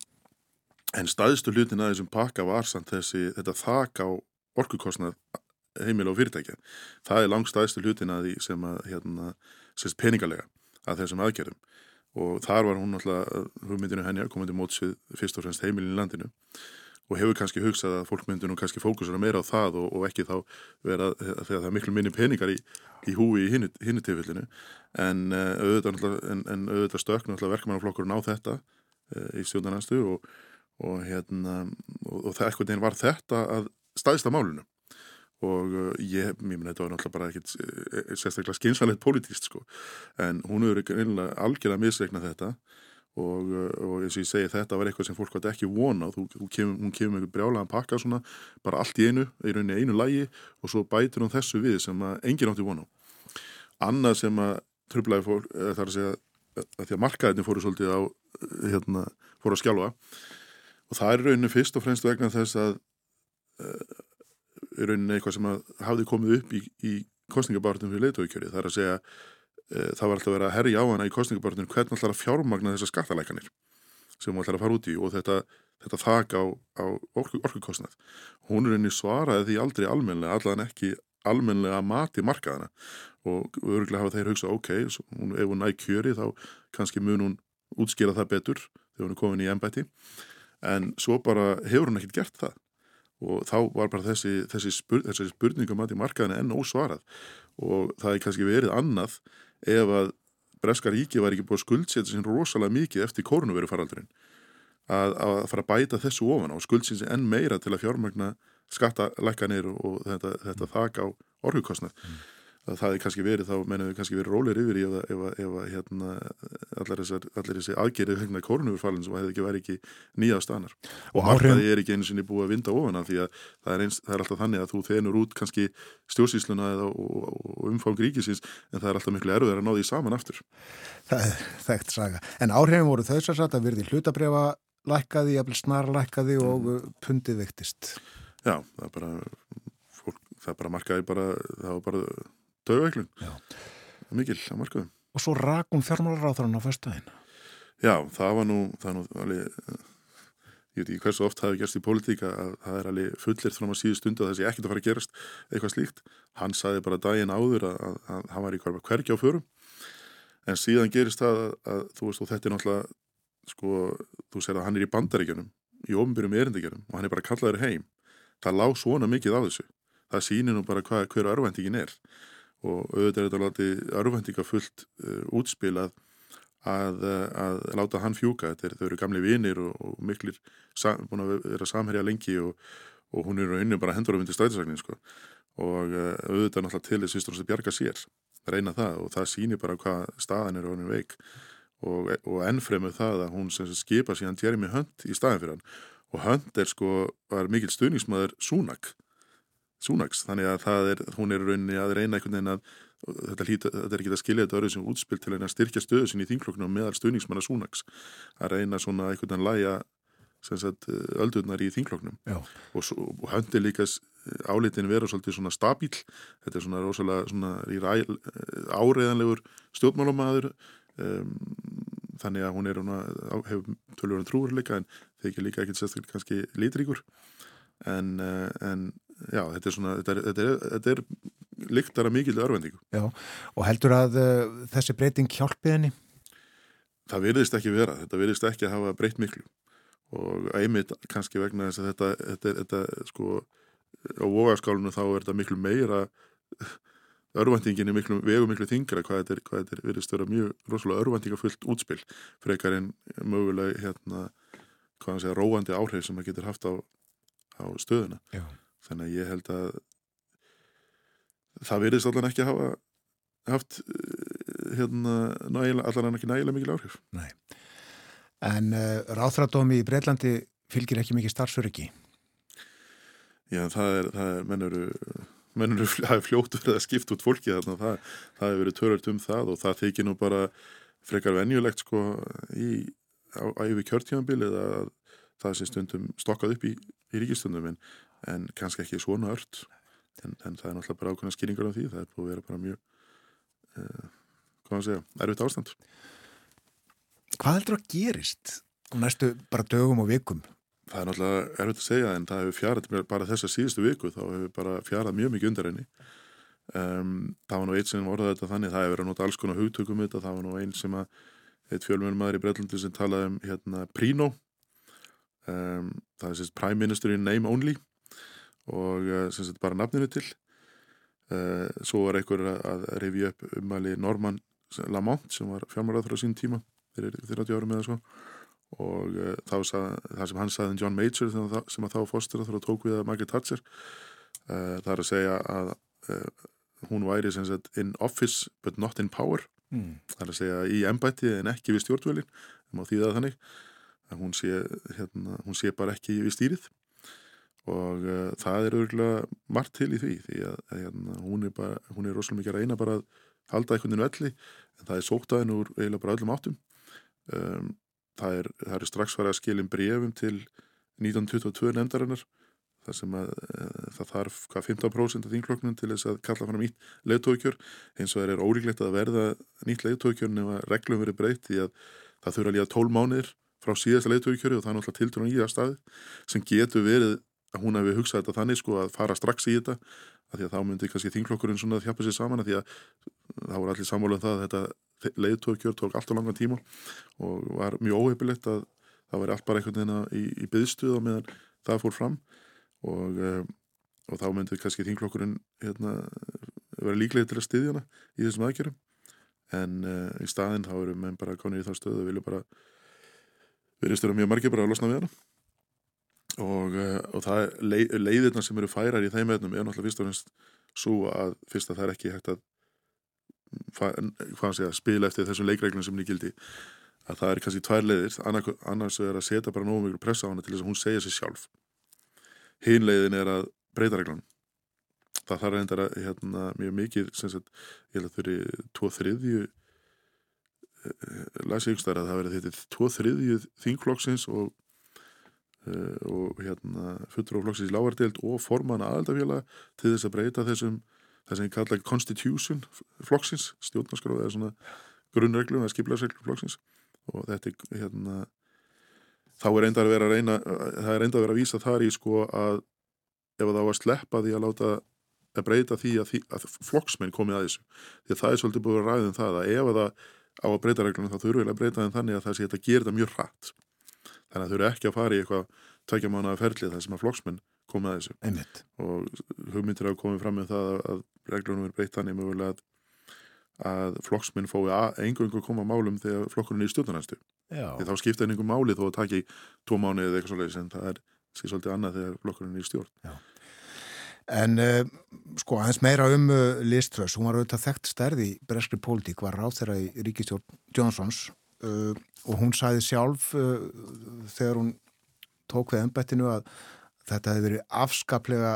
en staðstu hlutin að þessum pakka var samt þessi þetta þak á orkukostnað heimil og fyrirtækja. Það er langstaðstu hlutin að því sem að hérna, sérst peningalega að þessum aðgerðum og þar var hún náttúrulega hugmyndinu henni að komandi mótsvið fyrst og fremst heimilin í landinu. Og hefur kannski hugsað að fólk myndir nú kannski fókusera meira á það og, og ekki þá vera þegar það er miklu minni peningar í, í húi í hinnu, tilfellinu. En, uh, auðvitað, auðvitað náttúrulega verkmannaflokkurinn á þetta uh, í stjórnarnastu og, og hérna og, það eitthvað neginn var þetta að staðista málunu og uh, ég, ég meni þetta var náttúrulega bara ekkit uh, sérstaklega skynsalegt pólitíst sko. En hún hefur einlega algjörlega misreiknað þetta. Og, uh, og eins og ég segi þetta var eitthvað sem fólk átti ekki vona þú, þú kemur, hún kemur með einhver brjálaðan pakka svona bara allt í einu, í rauninni einu lægi og svo bætir hún þessu við sem að enginn átti vona á. Annað sem að trublaði fólk eða það er að segja að því að markaðinni fóru svolítið á hérna, fóru að skjálfa. Og það er rauninni fyrst og fremst vegna þess að rauninni eitthvað sem að hafði komið upp í, í kostningabartum fyrir leitóikjöri það er að segja uh, það var alltaf að vera að herja á hana í kostningabartum hvernig alltaf að fjármagna þessar skattalækanir sem hún ætlar að fara út í og þetta, þetta þak á, á orku, orkukostnað. Hún er rauninni svaraði því aldrei almennilega allan ekki almennilega mati markaðana og örgulega hafa þeir hugsað ok, hún, ef hún næ kjöri þá kannski mun hún útskýra það betur þegar hún er komin í embætti. En svo bara hefur hún ekkert gert það og þá var bara þessi, þessi, spur, þessi spurningum að í markaðinu enn ósvarað. Og það er kannski verið annað ef að Breska ríki var ekki búið að skuldsetja sín rosalega mikið eftir kórnuveru faraldurinn að, að fara að bæta þessu ofan og skuldsetja sín enn meira til að fjármagna skattalækkanir og þetta, þetta þak á orðhugkostnað það er kannski verið, þá mennum við kannski verið rólir yfir í ef, ef, ef að hérna, allar, þessi aðgerið vegna kórnufallin sem hefði ekki verið ekki nýja stanar og markaði er ekki einu sinni búið að vinda ofan af því að það er, eins, það er alltaf þannig að þú þenur út kannski stjórnsýsluna eða, og, og, og umfang ríkisins en það er alltaf miklu erfiðar að ná því saman aftur Það er þekkt saga. En áhrifin voru satt að virði hlutabrefa lækkaði, jafnvel snar lækkaði og mm. pundið vektist. já, það er bara fólk, það er bara markaði bara, það var bara dögveiklun Já. mikil að markaðum Og svo rakum fjármálaráþrann á föstudaginn. Já, það var nú, það nú alveg, eh, ég veit ekki hversu oft það hefur gerst í pólitíka að það er alveg fullir fram á síðu stundu að þessi ekkert að fara að gerast eitthvað slíkt. Hann saði bara daginn áður að, að, að hann var í hverja á förum en síðan gerist það að, að þú veist og þetta er náttúrulega sko, þú segir að hann er í bandaríkjunum í ofnbyrjum erindikjunum og hann er bara kallaður heim. Það lág svona mikið á þessu. Það sýnir nú bara hvað, hver örvendingin er og auðvitað er þetta látið örvendinga fullt uh, útspilað að, eh, að láta hann fjúka. Þetta er, þau eru gamli vinir og, og miklir sam, búin að vera samherja lengi og, og hún er innu bara hendur á myndi strætisvagnin sko. og uh, auðvitað náttúrulega til þess og að bjarga sér reyna það og það sýnir bara hvað staðan er á henni veik. Og, og ennfremur það að hún sem skipa síðan Jeremy Hunt í staðin fyrir hann. Og Hunt er sko, var mikil stuðningsmaður Súnak Súnaks, þannig að það er, hún er rauninni að reyna einhvern veginn að þetta, hlýta, þetta er ekki að skilja þetta öðru sem útspil til að styrkja stöðu sinni í þingloknum meðal stuðningsmanna Súnaks að reyna svona einhvern veginn að læja sagt öldurnar í þingloknum. Og, og höndi líka álitin vera svolítið svona stabíl þetta er svona rosalega svona áreiðanlegur stjórnmálamaður um, þannig að hún er hún hefur tölvörum trúurleika en þykir líka ekkert sérstaklega kannski litríkur. En, uh, en já, þetta er svona þetta er, þetta er, þetta er líktara mikil örvendingu. Já, og heldur að uh, þessi breyting hjálpi henni? Það virðist ekki vera, þetta virðist ekki að hafa breytt miklu og einmitt kannski vegna þess að þetta, þetta, þetta sko á vogaskálinu þá er þetta miklu meira örvendingin er miklu, vegu miklu þingra hvað þetta er, hvað þetta er virðist vera mjög rosalega örvendingafullt útspil frekar en mögulega hérna hvað hann segja, róandi áhrif sem það getur haft á, á stöðuna Já. Þannig að ég held að það virðist allan ekki hafa haft eh, hérna, nægilega, allan ekki nægilega mikil áhrif Nei. En uh, ráþradómi í Breitlandi fylgir ekki mikið starfsöryggi. Já, það er, það er, menn eru, menn eru, það er fljótt verið að skipta út fólki þarna, það, það hefur verið töröld um það og það þykir nú bara frekar venjulegt sko í, yfir kjörtjámbilið að það sé stundum stokkað upp í, í ríkistundum en, en kannski ekki svona ört. En, en það er náttúrulega bara ákveðna skýringar á því, það er búið að vera bara mjög, uh, hvað að segja, erfitt ástand. Hvað heldur að gerist næstu bara dögum og vikum? Það er náttúrulega erfitt að segja en það hefur fjarað bara þessa síðustu viku. Þá hefur bara fjarað mjög mikið undir henni um, það var nú eitt sem orðaði þetta þannig það hefur verið að nota alls konar hugtökum þetta. Það var nú einn sem að eitt fjölmjörn maður í Breitlandi sem talaði um hérna Prino. Um, það er sérst Prime Minister in name only og uh, sem sett bara nafninu til. Uh, svo var einhver að, að rifja upp umæli Norman Lamont sem var fjármáraður á sín tíma fyrir 30 árum eða svo. Og uh, þá sað, það sem hann saði um John Major þegar það- sem að þá fórstur þegar tók við að Margaret Thatcher það er að segja að hún væri sem sagt in office but not in power. Mm. það er að segja í embætti en ekki við stjórnvölin það má þýða það þannig að hún sé, hérna, hún sé bara ekki við stýrið og uh, það er örgulega margt til í því því að, að hérna, hún er er rosalega mikið að reyna bara að halda einhvern veginn velli. En það er sótt að henn úr eiginlega bara öllum áttum. Um, það, er, það er strax farið að skilja brefum til 1922 nefndarinnar þar sem að uh, það þarf hvað 15% af þingloknum til þess að kalla fram nýtt leiðtókjör eins og það er ólíklegt að verða nýtt leiðtókjör nema reglum verið breytt því að það þurfa að líða 12 mánuðir frá síðasta leiðtókjöri og það er náttúrulega tildur í það staði sem getur verið hún hefði hugsað þetta þannig sko að fara strax í þetta að því að þá myndi kannski þinglokkurinn svona þjappa sér saman að því að það voru allir sammála um það að þetta leiðtókjör tók alltaf langan tíma og var mjög óheipilegt að það væri allt bara einhvern veginn að- í, í byðstuð á meðan það fór fram og, um, og þá myndi kannski þinglokkurinn hérna, vera líklega til að styðja hana í þessum aðgjörum en uh, í staðinn þá erum menn bara konir í þá stöðu og vilja bara verðist vera mjög margir bara að losna við hana og, uh, og það leið, leiðirna sem eru færar í þeim efnum er náttúrulega fyrst og fremst svo að fyrst að það er ekki hægt að segja, spila eftir þessum leikreglum sem nýgildi að það er kannski tvær leiðir. Annar, annars er að setja bara nógu miklu pressa á hana til þess að hún segja sér sjálf. Hinn leiðin er að breyta reglan það þarf reyndar að hérna, mjög mikið sagt, ég held að fyrir tvo þriðju las ég ykkur að það verið þetta tvo þriðju þingflokksins og og hérna fulltrúflokksins í lágardeild og forman aðaldafélag til þess að breyta þessum það sem ég kalla constitution flokksins, stjórnarskrá eða svona grunnreglum eða skiplarsreglum flokksins. Og þetta er hérna þá er reyndar að vera að reyna það er reyndar að vera að vísa þar í sko að ef það var að sleppa því að láta að breyta því að, því, að flokksmenn komið að þessu. Því að það er svolítið búið að ræða um það að ef það á að breyta reglunum þá þurfi að breyta þeim þannig að það sé gerir þetta mjög hratt þannig að þau eru ekki að fara í eitthvað tveikja mánuða ferlið þar sem að flokksmenn komið að þessu. Einmitt. og hugmyndir hafa komið fram með það að- reglunum er breytt þannig mögulega að, að flokksmenn fói einhverjum koma málum þegar flokkurinn er í stjórnarnæstu Já. þá skipta einhverjum máli þó að taki tvo mánuði eða eitthvað svoleiðis en það er svolítið annað þegar flokkurinn er í stjórn. En uh, sko aðeins meira um uh, Liz Truss, hún var auðvitað þekkt stærði breskri pólitík, var ráð þeirra í ríkistjórn Johnsons uh, og hún sagði sjálf uh, þegar hún tók við embættinu að þetta hefði verið afskaplega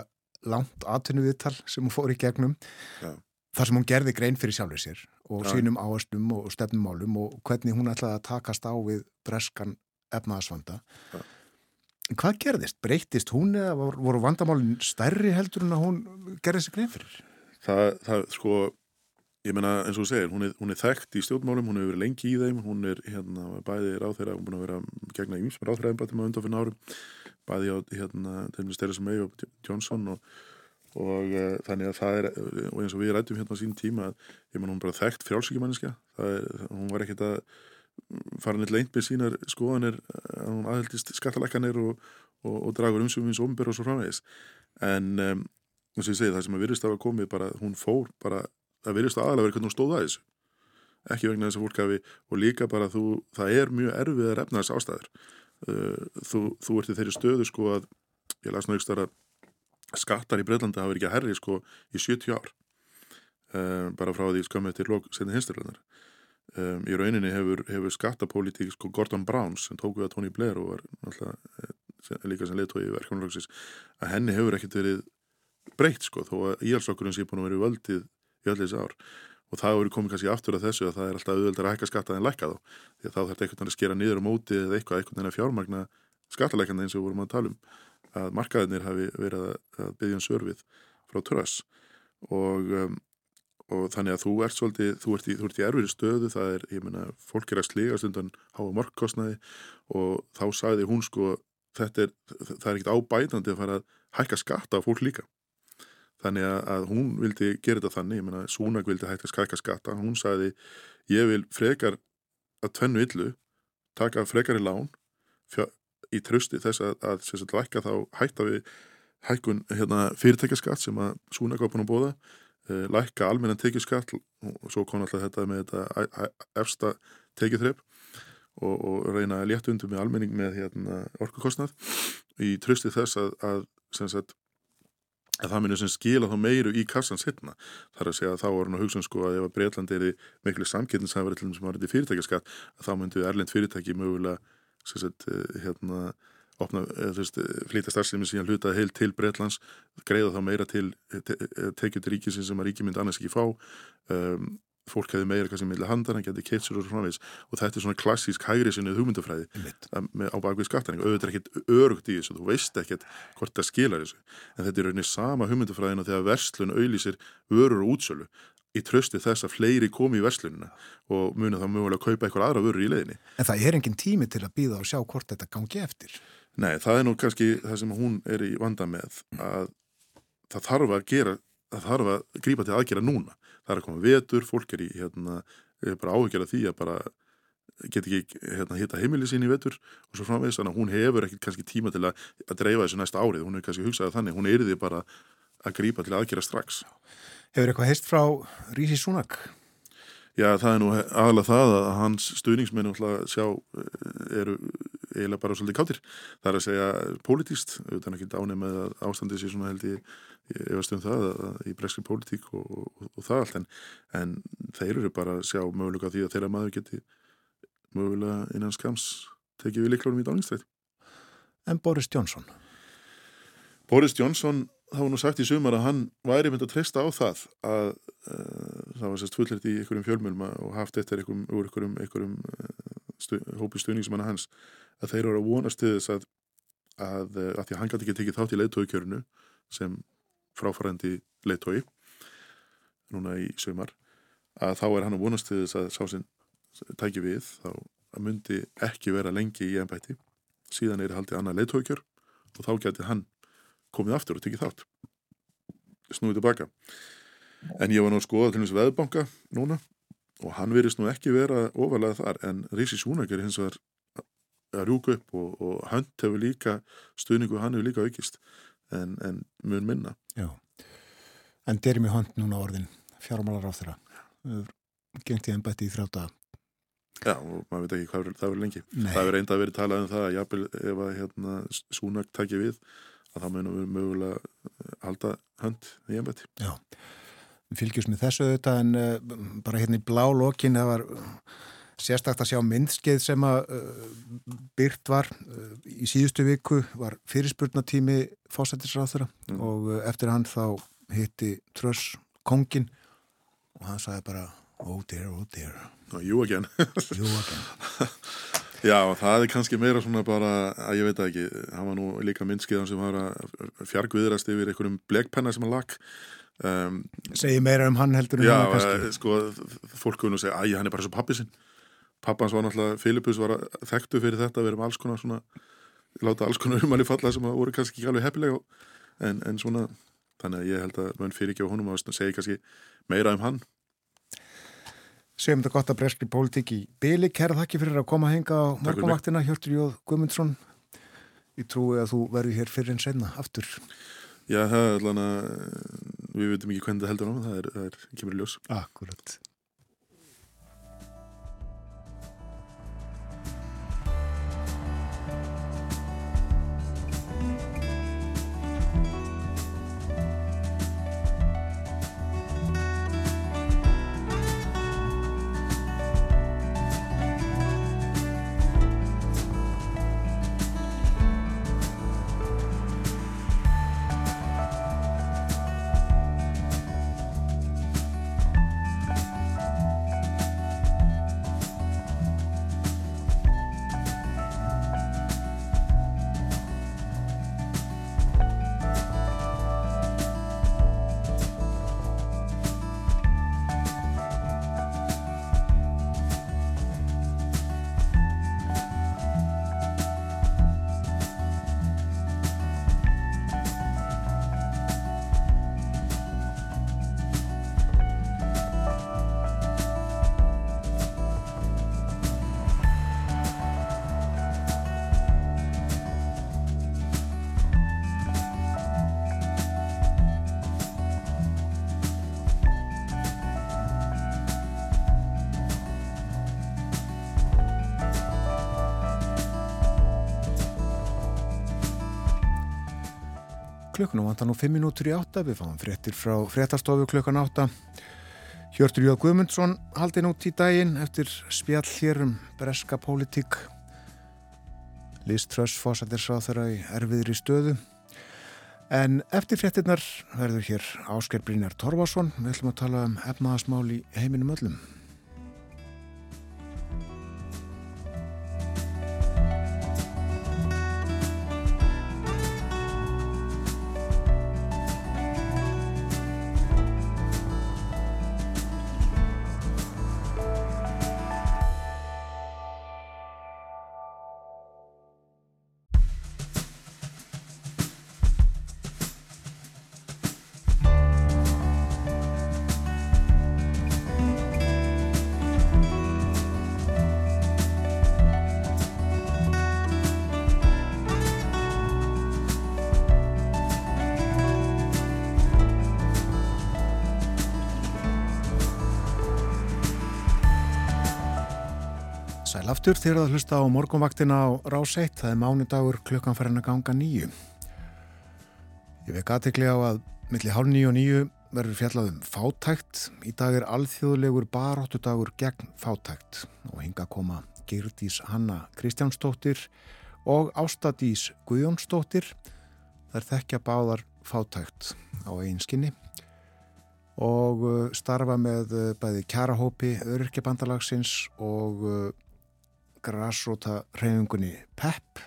langt atvinnuviðtal sem hún fór í gegnum Já. þar sem hún gerði grein fyrir sjálfur sér og Já. sínum áherslum og stefnumálum og hvernig hún ætlaði að takast á við breskan efnaðasvanda. Já. Hvað gerðist? Breyttist hún eða vor- voru vandamálin stærri heldur en að hún gerði sér grein fyrir? það, það sko ég meina eins og þú segir, hún er, hún er þekkt í stjórnmálum, hún hefur verið lengi í þeim hún er hérna bæði ráþeira hún er búin að vera gegna ímsum ráþeira embættum á undanfinn árum bæði á hérna til dæmis Theresa May og Johnson og, og uh, þannig að það er og eins og við rættum hérna á sín tíma að ég meina hún er bara þekkt frjálsíkjumanniska hún var ekkert að fara neitt leint með sínar skoðanir að hún aðheldist skattalækkanir og, og, og dragur umsumins það að að virðist aðalega verið hvernig hún stóð að þessu. Ekki vegna þess að fólk hafi og líka bara þú, það er mjög erfiðar efnaðs ástæður uh, þú, þú ert í þeirri stöðu sko að ég las nú ekki stara skattar í Breitlandi hafa verið ekki að herri sko í 70 ár. Uh, bara frá því skömmið til lók senni hinsturlunar um, í rauninni hefur, hefur skattapólitík sko Gordon Browns sem tók við að Tony Blair og var náttúrulega eh, líka sem leiðtói í verkefnulöksis að henni hefur ekkert verið breytt sko þó að íhalsokkurinn sé búin að vera í völdið í öll þessi ár. Og það hefur komið kannski aftur að þessu að það er alltaf auðvöldar að hækka skatta en lækka þá. Því að þá þarf þetta einhvern veginn að skera niður á móti eða eitthvað einhvern veginn að fjármagna skattalækjandi eins og við vorum að tala um að markaðinir hafi verið að, byggja um sörfið frá tröss og, um, og þannig að þú ert svolítið, þú ert í, ert í erfiri stöðu það er, ég meina, fólk er að sliga stundan háa morkkostnaði og þá sagði hún sko þetta er, það er ekkit ábætandi að fara að hækka skatta á fólk líka þannig að, hún vildi gera þetta þannig, ég meina Súnak vildi hægt að skækka skatta, hún sagði ég vil frekar að tvennu illu taka frekar í lán fjö, í trösti þess að, að sem sagt lækka þá hætta við hækkun hérna, fyrirtækjaskatt sem að Súnak var búin að bóða uh, lækka almennan tekjuskatt og svo kom alltaf þetta með þetta efsta tekjuþrepp og, og reyna að létta undir með almenning með hérna, orkukostnað í trösti þess að, að sem sagt að það munir sem skila þá meiru í kassan setna. Það er að segja að þá var hann að hugsa um sko að ef að Breitland er í miklu samkynningshæfari til þess að maður er í fyrirtækjaskatt að þá myndi Erlend fyrirtæki mögulega sagt, eh, hérna opna, þú veist, eh, flýta starfsemi síðan hlutað heil til Breitlands, greiða þá meira til te tekið til ríkisins sem að ríki myndi annars ekki fá um, fólk hefði meira kannski meðlega handana, getið keitsur og svona og þetta er svona klassísk hægri sinni hugmyndafræði með, á bakvið skattaning auðvitað er ekkert örugt í þessu, þú veist ekkert hvort það skilar þessu, en þetta er rauninni sama hugmyndafræðina þegar verslun auðlýsir vörur og útsölu í trösti þess að fleiri komi í verslunina og muni þá mögulega að kaupa eitthvað aðra vörur í leiðinni. En það er engin tími til að býða og sjá hvort þetta gangi eftir. Nei, það er nú kannski það sem hún er í vanda með að það þarf að gera það þarf að grípa til aðgera núna það er að koma vetur, fólk er í hérna, er bara áhyggjara því að bara get ekki hérna, hitta heimili sín í vetur og svo framvegis, þannig að hún hefur ekkit kannski tíma til að, að dreifa þessu næsta árið. Hún er kannski hugsaði þannig, hún er því bara að grípa til aðgera strax. Hefur eitthvað heist frá Rísi Súnak? Já, það er nú aðalega það að hans stuðningsmenn alltaf sjá eh, eru eiginlega bara svolítið káttir. Það er að segja pólitíst, auðvitað ekki ánið með að ástandið sé svona held ég, efast um það að, að í breskri pólitík og, og, og það allt en, en þeir eru bara að sjá mögulega því að þeirra maður geti mögulega innan skams tekið við líklunum í dáningstrætt. En Boris Johnson? Boris Johnson hafa nú sagt í sumar að hann væri mynd að treysta á það að uh, það var sérst fullert í einhverjum fjölmjölma og haft eftir einhverjum, einhverjum, einhverjum uh, stu, hópi stuðningsmanna hans að þeir eru að vonast til þess að að, uh, að því að hann gæti ekki tekið þátt í leiðtóikjörunu sem fráfærandi leiðtói núna í sumar að þá er hann að vonast til þess að sá sem tæki við þá myndi ekki vera lengi í ennbætti síðan er haldið annað leiðtóikjör og þá gæti hann komið aftur og tekið þátt. Snúið tilbaka. En ég var nú að skoða til þess veðbanka núna og hann verist nú ekki vera ofalega þar en Rísi Súnak er hins vegar að rjúka upp og, og hönd hefur líka stuðningu hann hefur líka aukist en, en mun minna Já. En Jeremy Hunt núna orðin fjármálar á þeirra. Gengt í ennbætti í þrjáta. Já, og maður veit ekki hvað það verður lengi Nei. það verður enda að verið talað um það að jafnvel ef að hérna, Súnak tæki við að það munum við mögulega halda hönd í ennbætti Já. Við fylgjumst með þessu auðvitað en uh, bara hérna í blá lokin það var sérstakt að sjá myndskeið sem að uh, byrt var uh, í síðustu viku var fyrirspurnatími fósættisráþura Mm. og eftir hann þá hitti Tröss kongin og hann sagði bara oh dear, oh dear, Ná, jú again. you again Já, það er kannski meira svona bara, að ég veit það ekki, hann var nú líka myndskiðan sem var að fjargviðrast yfir einhverjum blekpenna sem hann lag. Um, segi meira um hann heldur já, eh, sko, fólk kunnu segja, æ, hann er bara svo pappi sinn. Pappans var náttúrulega, Filipus var að- þekktu fyrir þetta, við erum alls konar svona, láta alls konar umanni falla sem að voru kannski ekki alveg heppilega, en, en svona, þannig að ég held að mann fyrir ekki á honum að segja kannski meira um hann. segjum þetta gott að breskri pólitík í byli kæra þakki fyrir að koma að henga á morgunvaktina Hjörtur Jóð Guðmundsson. Ég trúi að þú verður hér fyrir en senna aftur. Já, það er að við veitum ekki hvernig það heldur á, það er, það er kemur ljós. Akkurat Klukkunum vantar nú 5 minútur í átta, við fáum fréttir frá fréttastofu klukkan átta. Hjörtur Jóð Guðmundsson haldi nút í daginn eftir spjall hér um breska pólitík. List Tröss fósættir sá þeirra í erfiðri stöðu. En eftir fréttinnar verður hér Ásker Brynjar Torfason. Við ætlum að tala um efnaðasmál í heiminum öllum. Aftur þegar það hlusta á morgunvaktina á Rás 1, það er mánudagur klukkan farin að ganga nýju. Ég vek aðtekli á að milli hálf nýju og nýju verður fjallað um fátækt. Í dag er alþjóðlegur baróttudagur gegn fátækt og hinga koma Geirdís Hanna Kristjánsdóttir og Ástadís Guðjónsdóttir. Þær þekkja báðar fátækt á einskinni og uh, starfa með uh, bæði kjarahópi öryrkjabandalagsins og uh, grasróta reyfingunni PEP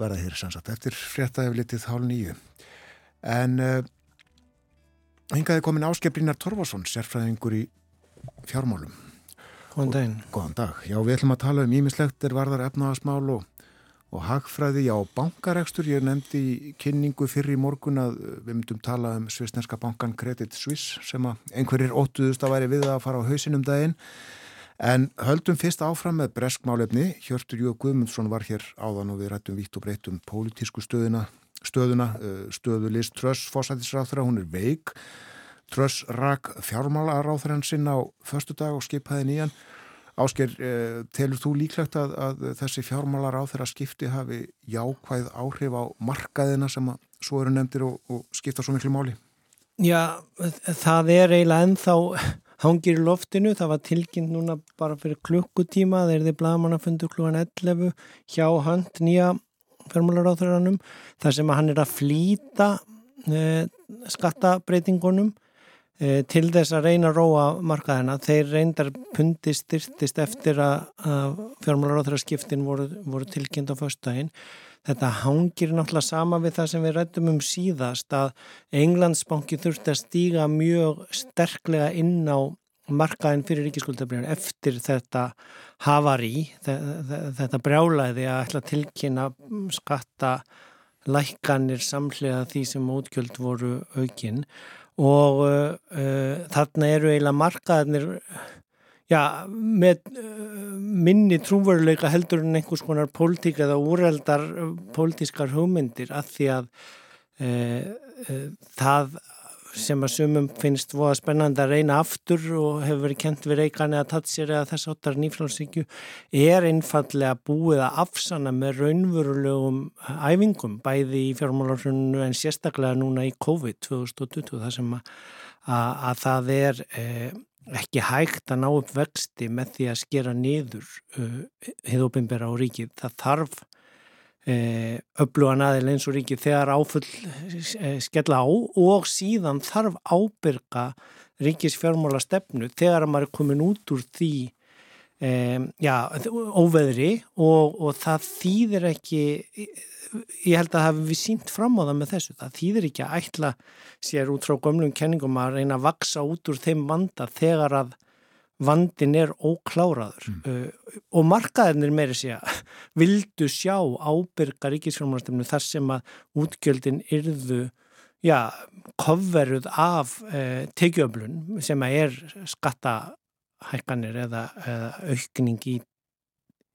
verða hér sem sagt eftir frétta hefur litið hálf nýju en uh, hingaði komin áskeprinnar Torfason sérfræðingur í fjármálum. Góðan daginn. Góðan dag, já við ætlum að tala um ímislegt er varðar efnaðasmál og, og hagfræði, já bankarekstur, ég nefndi í kynningu fyrir í morgun að við myndum tala um svisneska bankan Credit Suisse sem að einhverjir óttuðust að væri við að fara á hausinum daginn. En höldum fyrst áfram með breskmálefni, Hjörtur Jú Guðmundsson var hér áðan og við rættum vítt og breytt um pólitísku stöðuna, stöðuna uh, stöðu Liz Truss, fósættisráþra, hún er veik. Truss rak fjármálaráþrann sinn á förstu dag og skipaði nýjan Ásker, eh, telur þú líklegt að, að þessi fjármálar á þeirra skipti hafi jákvæð áhrif á markaðina sem að svo eru nefndir og, og skipta svo miklu máli? Já, það er eiginlega ennþá hangir í loftinu, það var tilkynnt núna bara fyrir klukkutíma, þeir þið bladamannafundu klukkan 11 hjá hönd nýja fjármálaráþuranum þar sem að hann er að flýta e, skattabreitingunum e, til þess að reyna að róa markaðina. Þeir reyndar pundi styrtist eftir að, fjármálaráþuraskiptin voru, voru tilkynnt á föstudaginn. Þetta hangir náttúrulega sama við það sem við rættum um síðast að Englandsbanki þurfti að stíga mjög sterklega inn á markaðin fyrir ríkiskuldabriðan eftir þetta havari, þetta brjálæði að ætla tilkynna skatta lækkanir samlega því sem útgjöld voru aukinn og uh, uh, þarna eru eiginlega markaðinir já, með uh, minni trúveruleika heldur en einhvers konar pólitík eða úreldar pólitískar hugmyndir að því að það sem að sumum finnst voða spennandi að reyna aftur og hefur verið kent við reykan eða tatsir eða þess áttar nýflónsíkju er einfallega búið að afsanna með raunverulegum æfingum bæði í fjármálarhrunnu en sérstaklega núna í COVID 2020 þar sem að, að, að það er eh, ekki hægt að ná upp vexti með því að skera niður uh, hefðopimbera á ríkið. Það þarf öflugan aðeins eins og ríki þegar áfull skella á og síðan þarf ábyrga ríkis fjármála stefnu þegar maður er komin út úr því um, já, óveðri og, og það þýðir ekki ég held að hafi við sínt fram á það með þessu, það þýðir ekki að ætla sér út frá gömlum kenningum að reyna að vaksa út úr þeim vanda þegar að vandin er ókláraður mm. uh, og markaðinir meiri sé að vildu sjá ábyrga ríkisfjármálastefnu þar sem að útgjöldin yrðu já, kofveruð af uh, tekjöflun sem að er skattahækkanir eða, eða aukning í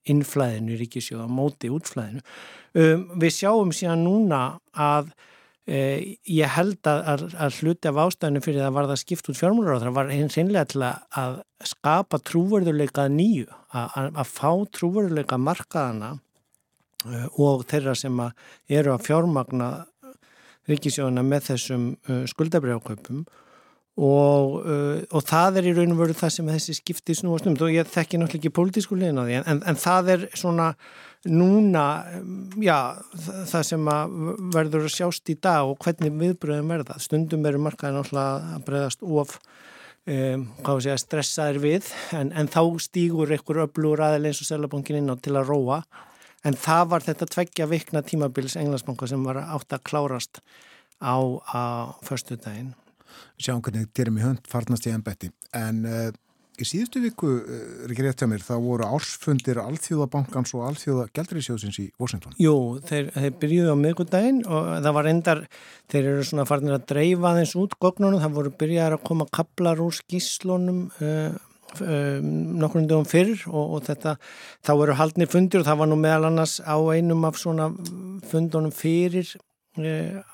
innflæðinu í ríkisjóða móti útflæðinu. Um, við sjáum síðan núna að ég held að, að, að hluti af ástæðinu fyrir það var það skipt út fjármúlar það var eins einlega til að skapa trúverðuleika nýju að, að fá trúverðuleika markaðana uh, og þeirra sem eru að fjármagna ríkisjóðuna með þessum uh, skuldabrjáköpum og, og það er í raun og veru það sem þessi skipti snúast um. Og ég þekki náttúrulega ekki pólitísku legin á því en, en það er svona núna, já, það sem verður að sjást í dag og hvernig viðbröðum verða. Stundum eru markaði náttúrulega að breyðast of um, hvað sé að stressaðir við en, en þá stýgur einhver öflugur aðeins eins og Selabankin inn á til að róa en það var þetta tveggja vikna tímabils englandsbanka sem var átt að klárast á, á förstu daginn. Sjáum hvernig dyrum í hönd farnast í ennbætti en uh, Í síðustu viku, er eh, ekki rétt hjá mér, þá voru ársfundir Alþjóðabankans og Alþjóða Gjaldurísjóðsins í Washington. Jú, þeir, þeir byrjuði á miðgundaginn og það var endar, þeir eru svona farinir að dreifa þeins út gognunum, það voru byrjaðar að koma kaplar úr skíslunum uh, nokkur um fyrr og, og þetta, þá eru haldni fundir og það var nú meðal annars á einum af svona fundunum fyrir uh,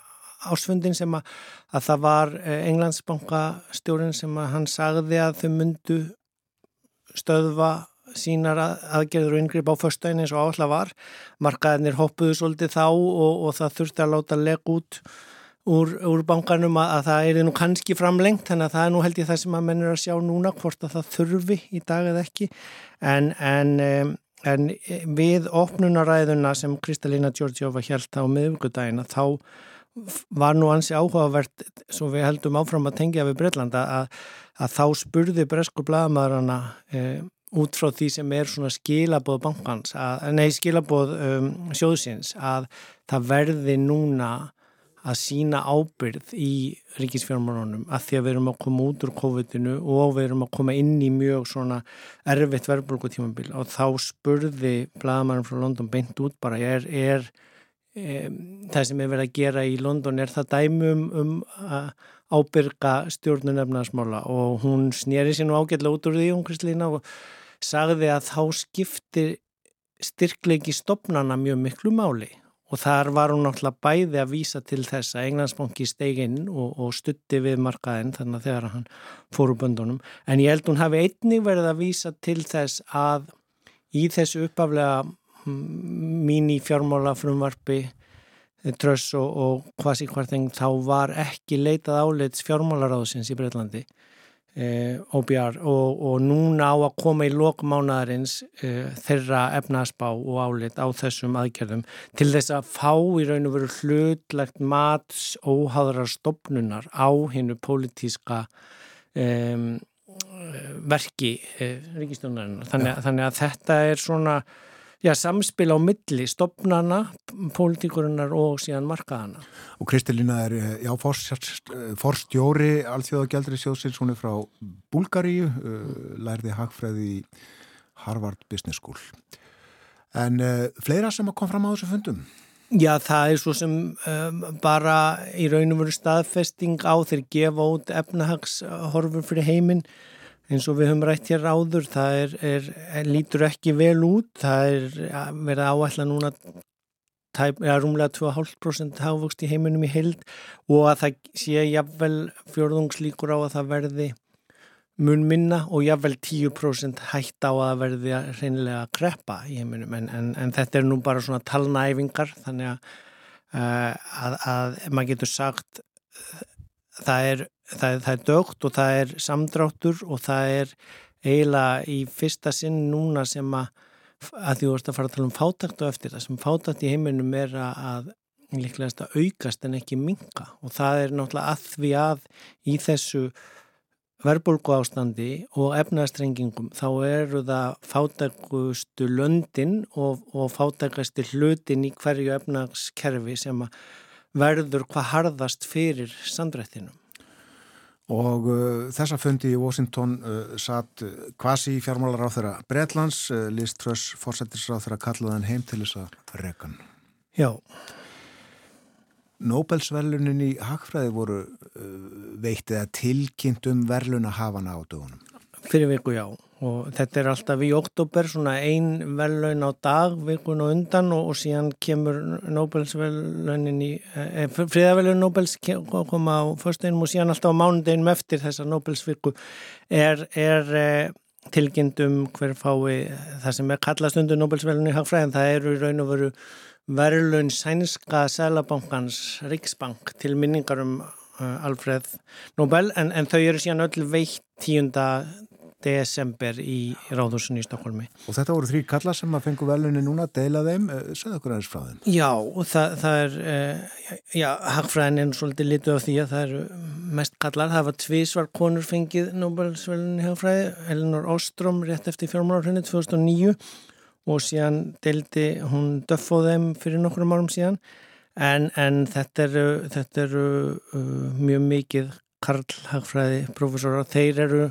ásfundin sem að, að það var eh, Englandsbankastjórin sem að hann sagði að þau myndu stöðva sínar aðgerður og yngripp á förstæðin eins og áhla var. Markaðinir hoppuðu svolítið þá og, og það þurfti að láta legg út úr, úr bankanum að, að það er nú kannski framlengt þannig að það er nú held ég það sem að menn er að sjá núna hvort að það þurfi í dag eða ekki en, en, en við opnunaræðuna sem Kristalina Georgiova held á miðugudagina þá var nú ansi áhugavert svo við heldum áfram að tengja við Breitlanda að, að þá spurði bresku blagamæðurana e, út frá því sem er svona skilabóð bankans, að, nei skilabóð um, sjóðsins að það verði núna að sína ábyrð í ríkisfjármánunum að því að við erum að koma út úr COVID-inu og við erum að koma inn í mjög svona erfitt verðbólkutímabil og þá spurði blagamæðurinn frá London beint út bara er, er það sem er verið að gera í London er það dæmum um að ábyrga stjórnun efnarsmála og hún snýri sér nú ágætlega út úr því hún Kristlína og sagði að þá skipti styrklegi stopnana mjög miklu máli. Og þar var hún náttúrulega bæði að vísa til þess að Englandsbanki steig inn og, og stutti við markaðinn þannig að þegar hann fór úr böndunum. En ég held hún hafi einnig verið að vísa til þess að í þessu uppaflega mín í fjármála frumvarfi eh, tröss og, og hvað sík hvarteng þá var ekki leitað áleits fjármálaráðsins í Breitlandi eh, OBR og, og núna á að koma í lokmánaðarins eh, þeirra efnaðspá og álit á þessum aðgerðum til þess að fá í raun og veru hlutlegt mats óháðrar stopnunar á hinnu pólitíska um, verki ríkistjónarinnar. Þannig, þannig að þetta er svona já, samspil á milli stopnana, pólitíkurinnar og síðan markaðana. Og Kristelina er, eh, já, eh, forstjóri Alþjóða Gjaldri sjóðsins, hún er frá Búlgaríu, uh, lærði hagfræði í Harvard Business School. En uh, fleira sem kom fram á þessu fundum? Já, það er svo sem um, bara í raun og veru staðfesting á þeir gefa út efnahagshorfur fyrir heiminn eins og við höfum rætt hér áður, það er, er, lítur ekki vel út, það er verið áætla núna tæp, ja, rúmlega 2,5% hávöxt í heiminum í heild og að það sé jafnvel fjörðungslíkur á að það verði mun minna og jafnvel 10% hætt á að verði að reynilega kreppa í heiminum. En, en, en þetta er nú bara svona talnæfingar þannig að, uh, að, að maður getur sagt uh, það er, það, það er dögt og það er samdráttur og það er eiginlega í fyrsta sinn núna sem að að því þú vorst að fara að tala um fátakt og eftir það sem fátakt í heiminum er að, að líklegast að aukast en ekki minka og það er náttúrulega að því að í þessu verðbólgu ástandi og efnastrengingum þá eru það fátækustu löndin og, og fátækasti hlutin í hverju efnagskerfi sem verður hvað harðast fyrir sandrættinum. Og uh, þessa fundi í Washington uh, satt uh, kvasi fjármálar á þeirra Bretlands, uh, Liz Truss fórsættisráð þeirra kallaðan heim til þess að rekan. Já, Nobelsverlunin í Hagfræði voru uh, veitt eða tilkynnt um verluna hafana á dögunum. fyrir viku já og þetta er alltaf í oktober svona ein verðlaun á dag vikun og undan og, og síðan kemur Nobelsverlunin í eh, friðaverlun Nobels koma á föstudeginum og síðan alltaf á mánudeginum eftir þessa Nobelsviku er, er eh, tilkynnt um hver fái það sem er kallast undir Nobelsverlunin í hagfræðin það eru í raun og veru verðlaun sænska Sælabankans Riksbank til minningar um uh, Alfred Nobel en, en þau eru síðan öll veitt 10. desember í Ráðhúsinu í Stokkólmi. Og þetta voru þrý kallar sem að fengu verlunni núna, deila þeim, uh, segðu okkur aðeins frá þeim. Já, og það, það er, uh, já, hagfræðin svolítið litu af því að það eru mest kallar. Það var tvísvar konur fengið Nobelsvölunni hagfræði, Elinor Ostrom rétt eftir fjármálarhunni 2009 og síðan deildi hún döffóð þeim fyrir nokkrum árum síðan. En, en þetta eru, þetta eru uh, mjög mikið Karl hagfræði professorar. Þeir eru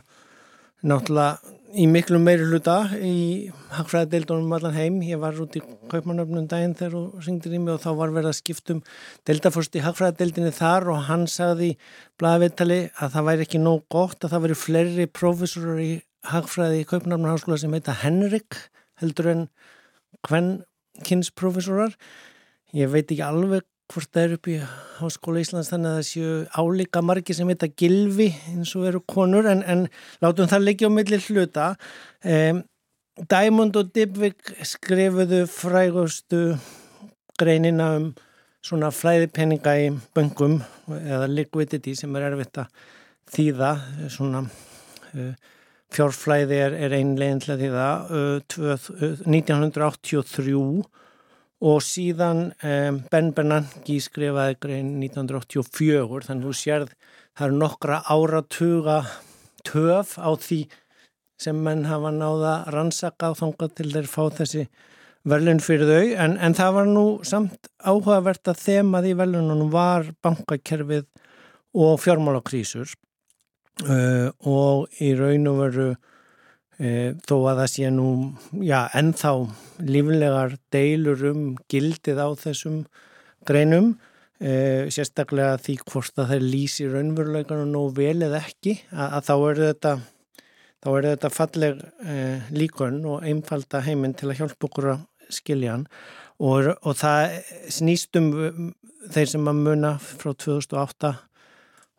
náttúrulega í miklu meiri hluta í hagfræðadeildunum um allan heim. Ég var út í kaupmannöfnum daginn þegar þú syngdir í mig og þá var verið að skiptum deildaforst í hagfræðadeildinni þar og hann sagði í blaðvittali að það væri ekki nóg gott að það væri fleiri professorar í hagfræði í kaupmannöfnum háskóla sem heita Henrik heldur en hvern kynsprofessorar. Ég veit ekki alveg hvort það er upp í Háskóla Íslands þannig að það séu álíka margi sem heita Gilvi eins og eru konur en, en látum það leggja á milli hluta. Um, Diamond og Dybvik skrifuðu frægustu greinina um svona flæðipenninga í böngum eða liquidity sem er erfitt að þýða svona uh, fjárflæði er, er einlegin til að þýða uh, uh, 1983 og síðan Ben Bernanke skrifaði grein 1984 þannig að þú sérð það eru nokkra áratuga töf á því sem menn hafa náða rannsaka og þangað til þeir fá þessi verðlun fyrir þau. En, en það var nú samt áhugavert að þemað í verðlunum var bankakerfið og fjármálakrísur. Uh, og í raun og veru uh, þó að það sé nú já, ennþá líflegar deilur um gildið á þessum greinum uh, sérstaklega því hvort að það lýsi raunveruleikanu nóg vel eða ekki að, að þá er þetta þá er þetta falleg uh, líkun og einfalda heiminn til að hjálpa okkur að skilja hann. Og, og það snýst um þeir sem að muna frá 2008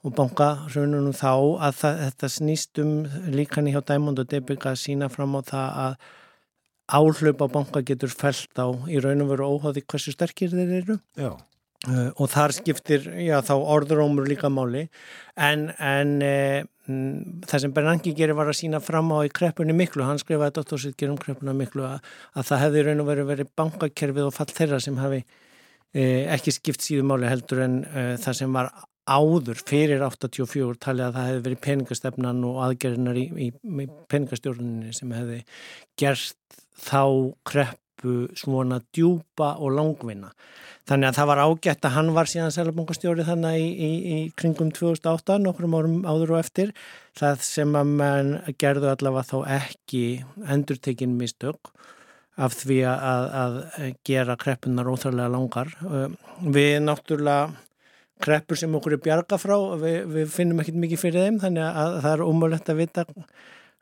og banka raununum þá að það, þetta snýst um líkan í hjá Diamond og Debig að sína fram á það að áhlaup á banka getur fælt á í raunum veru óháði hversu sterkir þeir eru. Já. uh, og þar skiptir já, þá orðurómur líka máli. En, en uh, það sem Bernanke gerir var að sína fram á í kreppunni miklu, hann skrifaði dottorsýtger um kreppuna miklu að, að það hefði raun og verið verið bankakerfið og fall þeirra sem hafi uh, ekki skipt síðu máli heldur en það sem var áður fyrir 84 talið að það hefði verið peningastefnan og aðgerðinar í, í, í peningastjórninni sem hefði gert þá kreppu svona djúpa og langvinna. Þannig að það var ágætt að hann var síðan selabankastjóri þannig í, í kringum 2008, nokkrum árum áður og eftir. Það sem að mann gerðu allavega þá ekki endurtekinn mistök af því að, að gera kreppunar óþarlega langar. Við náttúrulega kreppur sem okkur er bjarga frá, við, við finnum ekkert mikið fyrir þeim þannig að það er ómulett að vita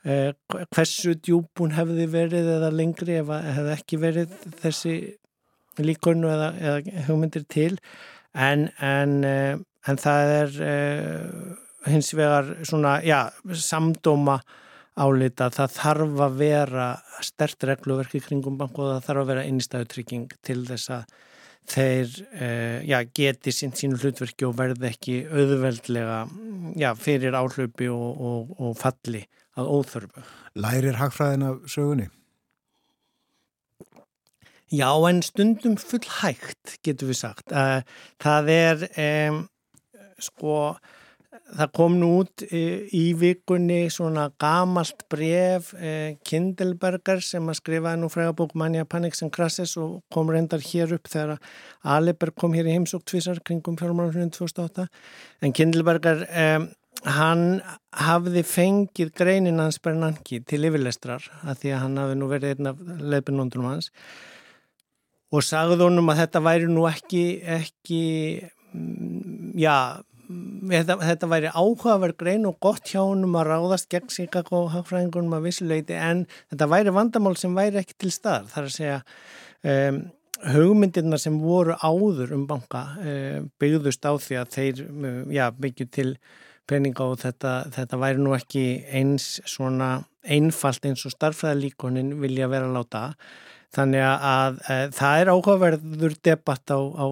eh, hversu djúbún hefði verið eða lengri það hefði ekki verið þessi líkonu eða, eða hugmyndir til. En, en, eh, en það er eh, hins vegar svona, já, samdóma álita. Það þarf að vera stert regluverki kringum banku og það þarf að vera innstæðutrygging til þess að þeir uh, já, geti sín sínu hlutverki og verði ekki auðveldlega já, fyrir áhlaupi og, og, og falli að óþörfu. Lærir hagfræðin af sögunni? Já, en stundum full hægt, getur við sagt. Uh, það er, um, sko, það kom nú út uh, í vikunni svona gamalt bref Kindleberger sem að skrifaði nú frægabók Manja Panics and Crashes og kom reyndar hér upp þegar Aliber kom hér í heimsók tvísar kringum fjármálunum 2008 en Kindleberger um, hann hafði fengið greinin hans Bernanki til yfirlestrar að því að hann hafði nú verið einn af leipinóndunum hans og sagði honum að þetta væri nú ekki ekki já þetta, þetta væri áhugaverð grein og gott hjá honum að ráðast gegn síkak og hagfræðingunum að vissuleiti en þetta væri vandamál sem væri ekki til stað þar að segja um, hugmyndirna sem voru áður um banka um, byggðust á því að þeir um, já, byggju til peninga og þetta, þetta væri nú ekki eins svona einfalt eins og starfræðalíkonin vilja vera láta Þannig að, að það er áhugaverður debatt á, á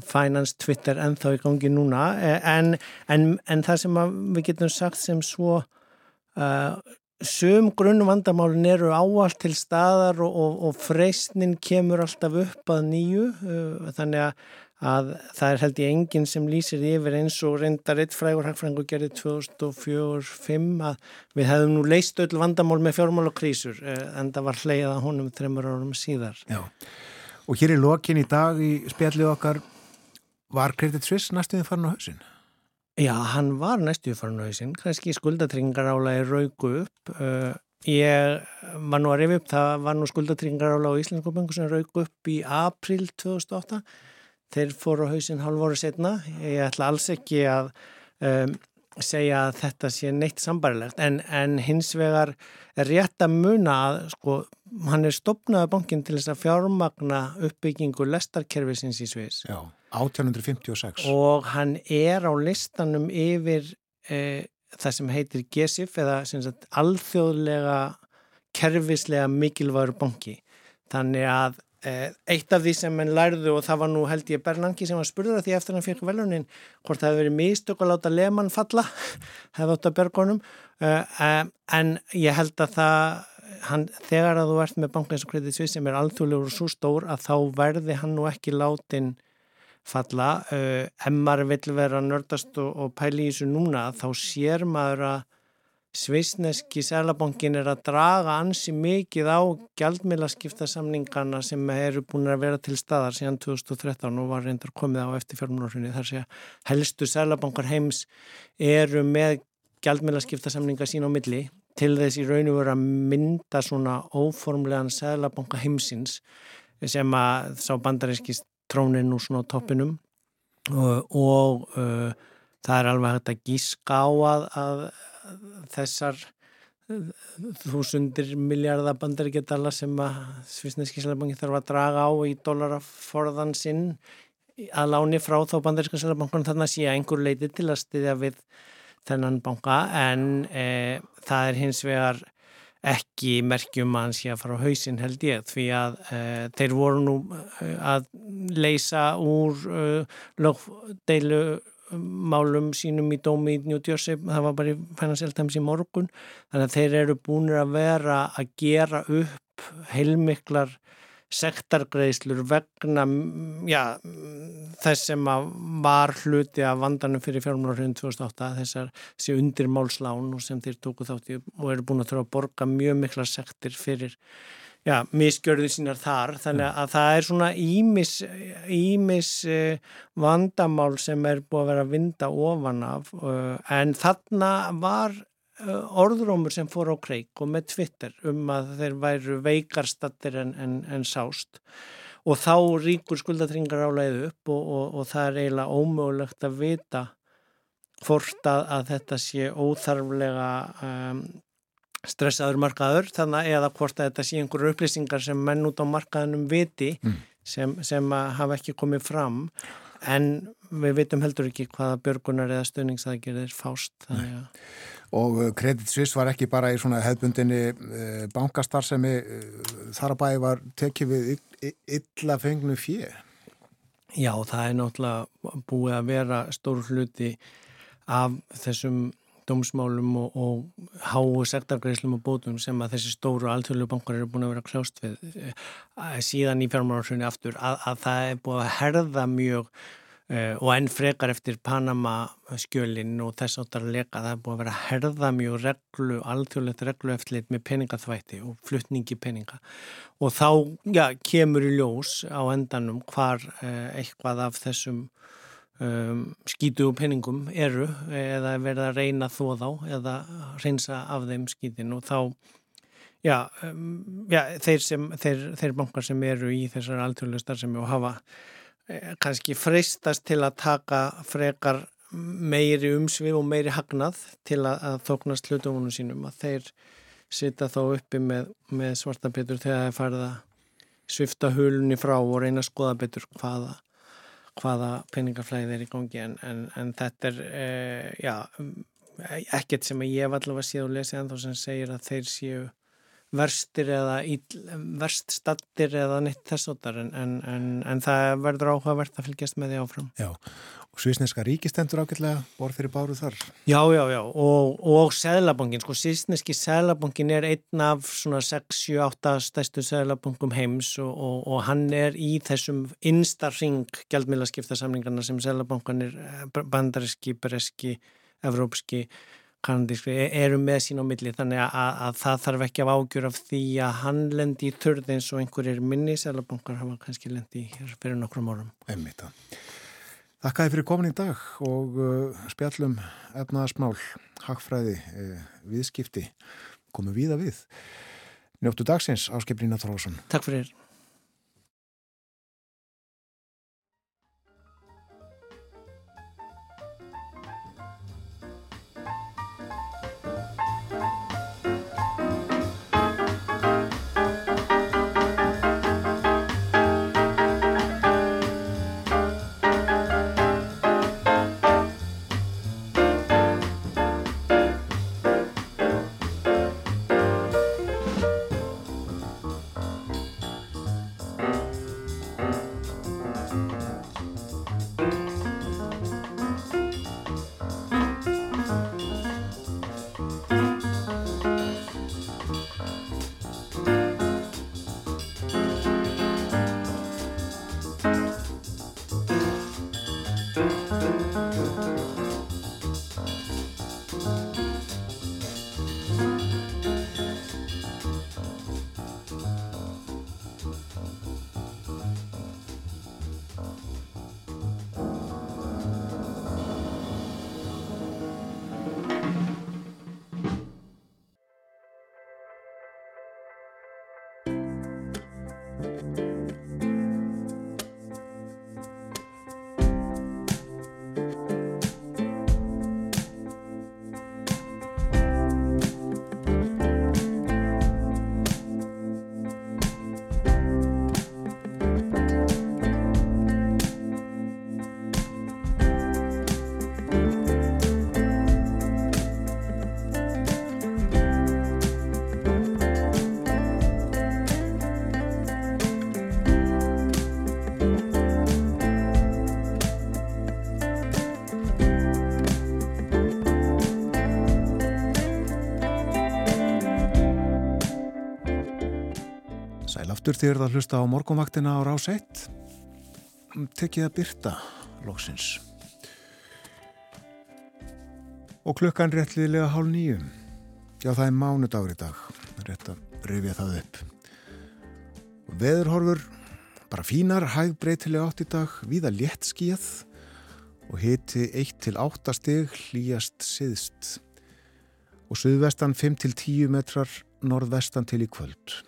Finance Twitter en þá í gangi núna. En, en, en það sem við getum sagt sem svo uh, sum grunn vandamálin eru áallt til staðar og, og, og freysnin kemur alltaf upp að nýju. Uh, þannig að að það er held ég enginn sem lýsir yfir eins og reyndar eitt frægur hagfrængu gerði 2004-05 að við hefðum nú leist öll vandamál með fjármál og krísur eh, en það var hleið að honum þreymur árum síðar. Já, og hér í lokin í dag í spjallið okkar var Credit Suisse næstuðið farin á hausin? Já, hann var næstuðið farin á hausin, kannski skuldatryngar álega raugu upp uh, Ég var nú að rifja upp, það var nú skuldatryngar álega á Íslandsko banku sem raugu upp í april 2008 þeir fóru á hausin halv voru setna. Ég ætla alls ekki að um, segja að þetta sé neitt sambarilegt en, en hins vegar er rétt að muna að sko, hann er stopnaði bankin til þess að fjármagna uppbyggingu lestarkerfisins í Sviðs. Já, 1856. Og hann er á listanum yfir e, það sem heitir GESIF eða sagt, alþjóðlega kerfislega mikilvægur banki. Þannig að eitt af því sem henn lærðu og það var nú held ég Bernanki sem var spurður að því eftir hann fyrir velunin hvort það hefði verið mistök að láta Lehmann falla hefði átt að bergunum eh, en ég held að það hann, þegar að þú ert með bankins og kreditsvið sem er alþjóðlegur og svo stór að þá verði hann nú ekki látin falla. Ef maður vil vera nördast og, og pæli í þessu núna þá sér maður að Sveisneski Sælabankin er að draga ansi mikið á gjaldmiðlaskiptasamningana sem eru búin að vera til staðar síðan 2013 og var reyndar komið á eftir fjármjörnurhunni þar sé að helstu Sælabankar heims eru með gjaldmiðlaskiptasamninga sín á milli til þess í raun og veru að mynda svona óformlegan Sælabanka heimsins sem að sá bandaríski trónin nú svona toppinum. Og, og uh, það er alveg hægt að gíska á að, að þessar eh, þúsundir miljardar bandaríkjadala sem að Svísneski Sælabankin þarf að draga á í dólarforðan sinn að láni frá þá bandaríska Sælabankunum þannig að sé einhver leiti til að styðja við þennan banka en e, það er hins vegar ekki merkjum að hann sé að fara á hausinn held ég því að uh, þeir voru nú að leysa úr uh, lögdeilu málum sínum í dómi í New Jersey, það var bara í Financial Times í morgun, þannig að þeir eru búinir að vera að gera upp heilmiklar sektargreðslur vegna já, þess sem að var hluti af vandanum fyrir fjármálurinn 2008 þessar þessi undirmálslán sem þeir tóku þátti og eru búin að þurfa að borga mjög mikla sektir fyrir já, misgjörðu sínar þar þannig að það er svona ímis, ímis uh, vandamál sem er búið að vera að vinda ofan af uh, en þarna var uh, orðrómur sem fór á kreik og með Twitter um að þeir væru veikarstattir en, en, en sást. Og þá ríkur skuldatringar áleiðu upp og, og, og það er eiginlega ómögulegt að vita hvort að, að þetta sé óþarflega um, stressaður markaður þannig eða hvort að þetta sé einhverju upplýsingar sem menn út á markaðunum viti Mm. sem, sem hafa ekki komið fram en við vitum heldur ekki hvaða björgunar eða stöðningsaðgerðir fást Og uh, Credit Suisse var ekki bara í svona hefbundinni uh, bankastarfsemi uh, þar að bæði var tekið við ill- ill- illa fengnu fjö. Já, það er náttúrulega búið að vera stór hluti af þessum dómsmálum og, og háu sektargreislum og bótum sem að þessi stóru alþjóðlegu bankar eru búin að vera kljást við eh, síðan í fjármálarsunni aftur að, að það er búið að herða mjög uh, og enn frekar eftir Panama skjölin og þess áttar að leka það er búið að vera að herða mjög reglu, alþjóðlegt reglu eftirlit með peningaþvætti og flutningi peninga. Og þá já, kemur í ljós á endanum hvar uh, eitthvað af þessum um, skítu og penningum eru eða er verið að reyna þó þá eða reynsa af þeim skítin og þá já, um, já þeir, sem, þeir, þeir bankar sem eru í þessar alþjóðlega starfsemi og hafa eh, kannski freistast til að taka frekar meiri umsvið og meiri hagnað til að, að þóknast hlutumunum sínum að þeir sita þá uppi með, með svarta betur þegar það er farið að svifta hulunni frá og reyna að skoða betur hvaða hvaða peningaflæði er í gangi en, en, en þetta er eh, já, ekkert sem ég hef allavega séð og lesið en þá sem segir að þeir séu verstir eða verst stattir eða neitt þess en, en, en það verður áhugavert að fylgjast með því áfram. Já, og svisneska ríkistendur ágætlega borð fyrir báru þar. Já, já, já, og, og Sæðlabankin, sko, sísneski Sæðlabankin er einn af svona 6-7-8 stærstu Sæðlabankum heims og, og, og hann er í þessum innsta ring gjaldmiðlaskiptasamlingarna sem Sæðlabankanir, bandariski, breski, evrópski, kanadíski, e- eru með sín á milli þannig að, að, að það þarf ekki að ágjur af því að hann lendi í þurð eins og einhverjir minni Sæðlabankar hafa kannski lendi hér fyrir nokkrum árum. Einmitt það. Þakkaði fyrir komin í dag og uh, spjallum efnaðasmál, hagfræði, uh, viðskipti, komum víða við. Njóttu dagsins, Áskiprína Þorlásson. Takk fyrir. Aftur þér að hlusta á morgunvaktina á rás 1. Tekið að byrta loksins. Og klukkan réttliðlega hálf nýju. Já, það er mánudagur í dag. Rétt að rifja það upp. Veðurhorfur, bara fínar, hæg breytilega átt í dag, víða létt skíð og hiti 1 til 8 stig hlýjast siðst. Og suðvestan 5 til 10 metrar, norðvestan til í kvöld.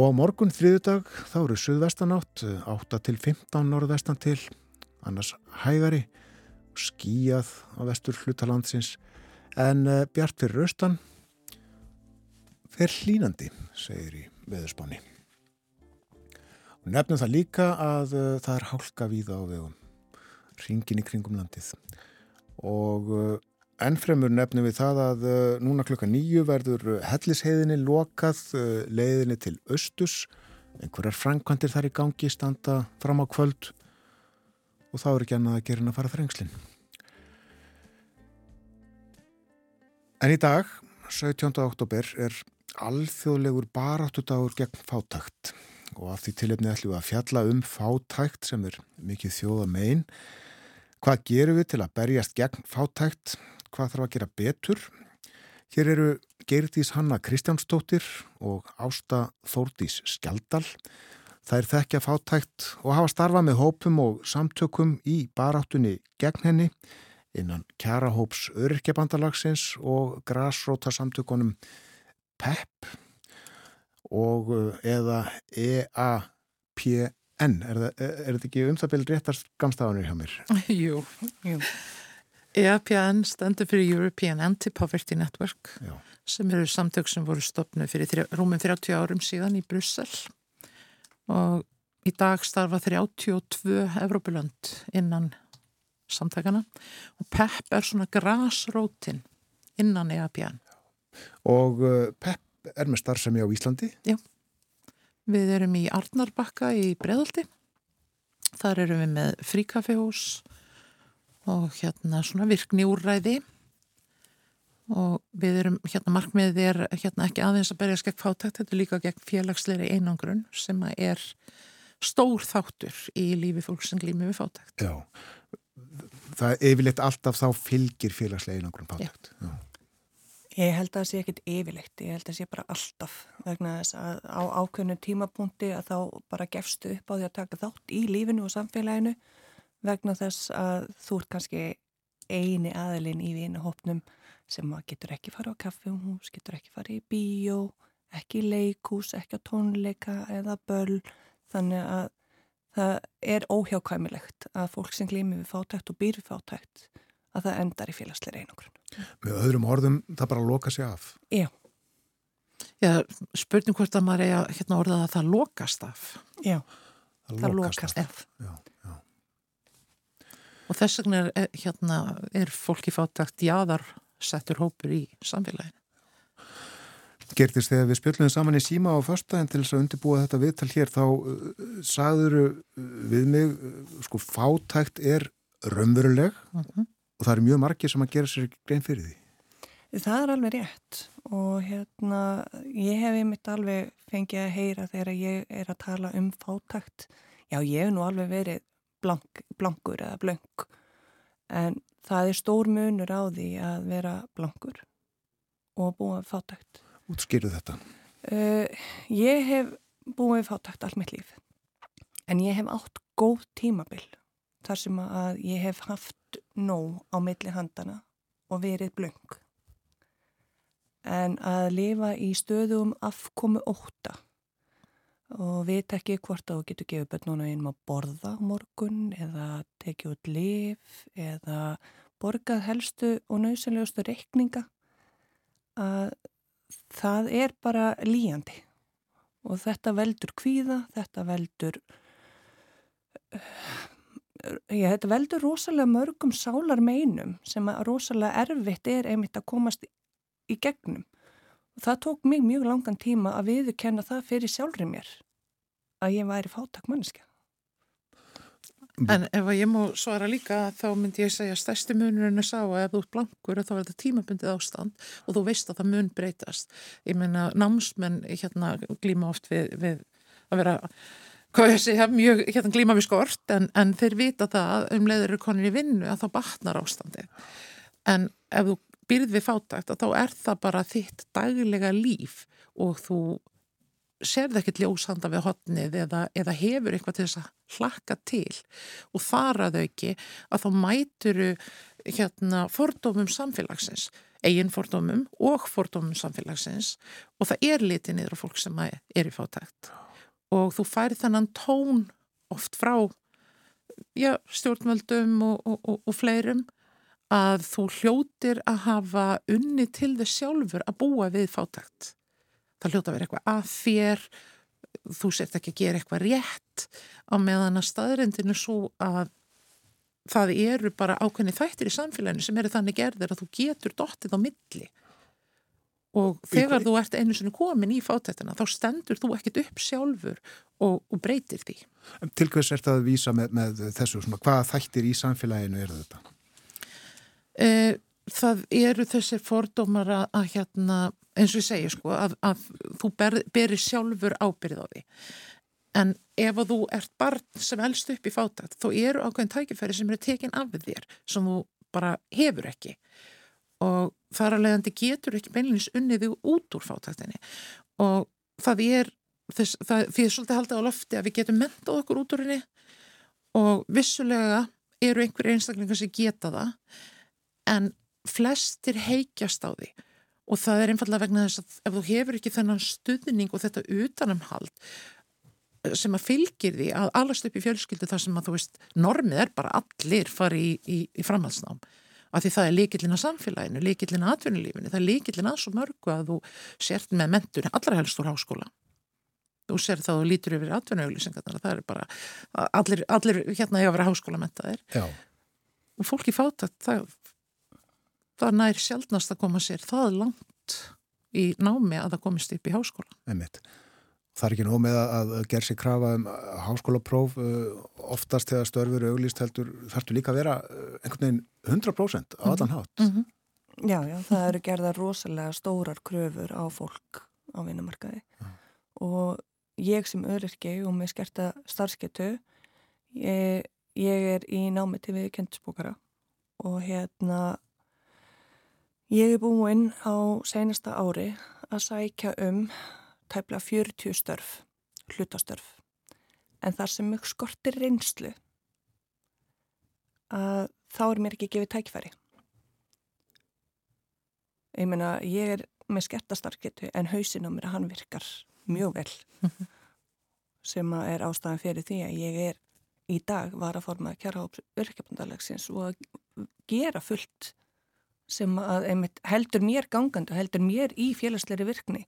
Og á morgun þriðudag þá eru suðvestanátt 8 til 15 norðvestan til, annars hægari, skíjað á vestur hlutalandsins en uh, bjart fyrir austan fer hlínandi, segir í veðurspáni. Og nefnum það líka að uh, það er hálka víða á vegum, ringin í kringum landið og Ennfremur nefnum við það að uh, núna klukka nýju verður uh, hellisheiðinni lokað uh, leiðinni til austus. Einhverjar frankvandir þar í gangi standa fram á kvöld og þá er ekki annað að gera en að fara þrengslinn. En í dag, 17. oktober, er alþjóðlegur baráttudagur gegn fátækt og af því tilefni ætlum við að fjalla um fátækt sem er mikið þjóða megin. Hvað gerum við til að berjast gegn fátækt? Hvað þarf að gera betur? Hér eru Geirdís Hanna Kristjánsdóttir og Ásta Þórdís Skjaldal. Það er þekkja fátækt og hafa starfað með hópum og samtökum í baráttunni gegn henni innan kjarahóps öryrkjabandalagsins og grasróta samtökunum PEP og eða EAPN. Er, þetta ekki um það byrjum réttast gamstafanir hjá mér? Jú, jú. EAPN stendur fyrir European Anti-Poverty Network Já. sem eru samtök sem voru stopnu fyrir rúmum 30 árum síðan í Brussel og í dag starfa 32 Evrópulönd innan samtakana og PEP er svona grasrótin innan EAPN. Og uh, PEP er með starfsemi á Íslandi. Við erum í Arnarbakka í Breðaldi. Þar erum við með fríkafehús og hérna svona virkni úrræði og við erum, hérna markmiðið er hérna ekki aðeins að berjast gegn fátækt, þetta er líka gegn félagsleiri einangrun sem að er stór þáttur í lífi fólk sem glými við fátækt. Já. Það er yfirleitt alltaf þá fylgir félagslega einangrum fátækt. Já. Ég held að það sé ekkit yfirleitt, ég held að það sé bara alltaf vegna þess að á ákveðnu tímapunkti að þá bara gefstu upp á því að taka þátt í lífinu og samfélaginu vegna þess að þú ert kannski eini aðilinn í vinahopnum sem getur ekki fara á kaffehús, getur ekki fara í bíó, ekki í leikús, ekki á tónleika eða böll, þannig að það er óhjákvæmilegt að fólk sem glými við fátækt og býr við fátækt að það endar í félagsleira einangrun. Með öðrum orðum, það bara loka sig af. Já. Já, spurning hvort að maður er að hérna orða að það lokast af Já, Það, það lokast ef. Já, já. Og þess vegna er, er, hérna, er fólki fátækt jáðar settur hópur í samfélaginu. Gertist þegar við spjöldum saman í síma á förstæðin til þess að undirbúa þetta viðtal hér þá uh, sagður við mig uh, sko fátækt er raunveruleg Mhm. og það eru mjög margir sem að gera sér grein fyrir því. Það er alveg rétt og hérna ég hef einmitt alveg fengið að heyra þegar ég er að tala um fátækt. Já, ég hef nú alveg verið blank, blankur eða blönk en það er stór munur á því að vera blankur og búa við fátækt. Útskýru þetta. Uh, ég hef búið fátækt allt mitt líf en ég hef átt góð tímabil þar sem að ég hef haft nóg á milli handana og verið blöng en að lifa í stöðum afkomu óta og veit ekki hvort að þú getur gefið börnuna einum að borða morgun eða tekið út lif eða borgað helstu og nöðsynlegustu reikninga að það er bara líjandi og þetta veldur kvíða, þetta veldur Já, þetta veldur rosalega mörgum sálar meinum sem að rosalega erfitt er einmitt að komast í gegnum. Það tók mig mjög langan tíma að viðurkenna það fyrir sjálfri mér að ég væri fátak mannskja. En ef að ég má svara líka þá myndi ég segja að stærsti munurinn er sá að ef þú ert blankur þá er þetta tímabundið ástand og þú veist að það mun breytast. Ég meina námsmenn hérna glíma oft við, við að vera segja, mjög hérna glíma við skort en, en þeir vita það að um leiður eru konir í vinnu að þá batnar ástandið. En ef þú byrð við fátækt að þá er það bara þitt daglega líf og þú sérð ekkert ljósanda við hotnið eða, eða hefur eitthvað til þess að hlakka til og þar að auki að þá mæturu hérna fordómum samfélagsins, eigin fordómum og fordómum samfélagsins og það er litið niður á fólk sem er í fátækt. Og þú færi þennan tón oft frá já, stjórnvöldum og, og, og, og fleirum að þú hljótir að hafa unni til þess sjálfur að búa við fátækt. Það hljóta að vera eitthvað að þér þú sért ekki að gera eitthvað rétt á meðan að staðrendinu svo að það eru bara ákveðni þættir í samfélaginu sem eru þannig gerðir að þú getur dottið á milli. Og þegar þú ert einu sinni komin í fátættina þá stendur þú ekkit upp sjálfur og, og breytir því. Til hvers er það að vísa með, með þessu, svona, hvaða þættir í samfélaginu er þetta? Eh, það eru þessir fordómar að, að hérna, eins og ég segi sko, að, að þú ber, berir sjálfur ábyrð á því. En ef að þú ert barn sem elst upp í fátækt, þá eru ákveðin tækifæri sem eru tekin af þér, sem þú bara hefur ekki. Og þar að leiðandi getur ekki beinleins unnið þig út úr fátæktinni. Og það er, þess, það, því er svolítið haldið á lofti að við getum mentað okkur út úr henni og vissulega eru einhverju einstaklingar sem geta það, en flestir heikjast á því. Og það er einfallega vegna þess að ef þú hefur ekki þennan stuðning og þetta utanumhald eh, sem að fylgir því að allast upp í fjölskyldu þar sem að þú veist normið er bara allir fari í, í, í framhaldsnám. Af því það er líkillin að samfélaginu, líkillin að atvinnulífinu, það er líkillin að svo mörgu að þú sért með mentur allra helst úr háskóla. Þú sér þá lítur yfir atvinnuauglýsingarnar það er bara, allir, allir hérna hefur að vera háskólamentaðir og fólki fátætt það, það nær sjálfnast að koma sér það langt í námi að það komist upp í háskóla. Einmitt. Það er ekki nóg með að, að ger sér krafa um háskólapróf oftast þegar störfur auglýst heldur þarftu líka að vera einhvern veginn 100% á allan hátt. Mm -hmm. Já, já, það eru gerða rosalega stórar kröfur á fólk á vinnumarkaði og ég sem öryrki og með skerta starfsketu ég, ég er í námi til við kendisbókara og hérna ég er búinn á seinasta ári að sækja um tæplega 40 störf, hlutastörf en þar sem mjög skortir reynslu að þá er mér ekki gefið tækifæri. Ég meina ég er með skertastarketu en hausin á mér að hann virkar mjög vel sem að er ástæðan fyrir því að ég er í dag var að forma kjærhóps örkjapandalagsins og að gera fullt sem að einmitt, heldur mér gangandi heldur mér í félagsleiri virkni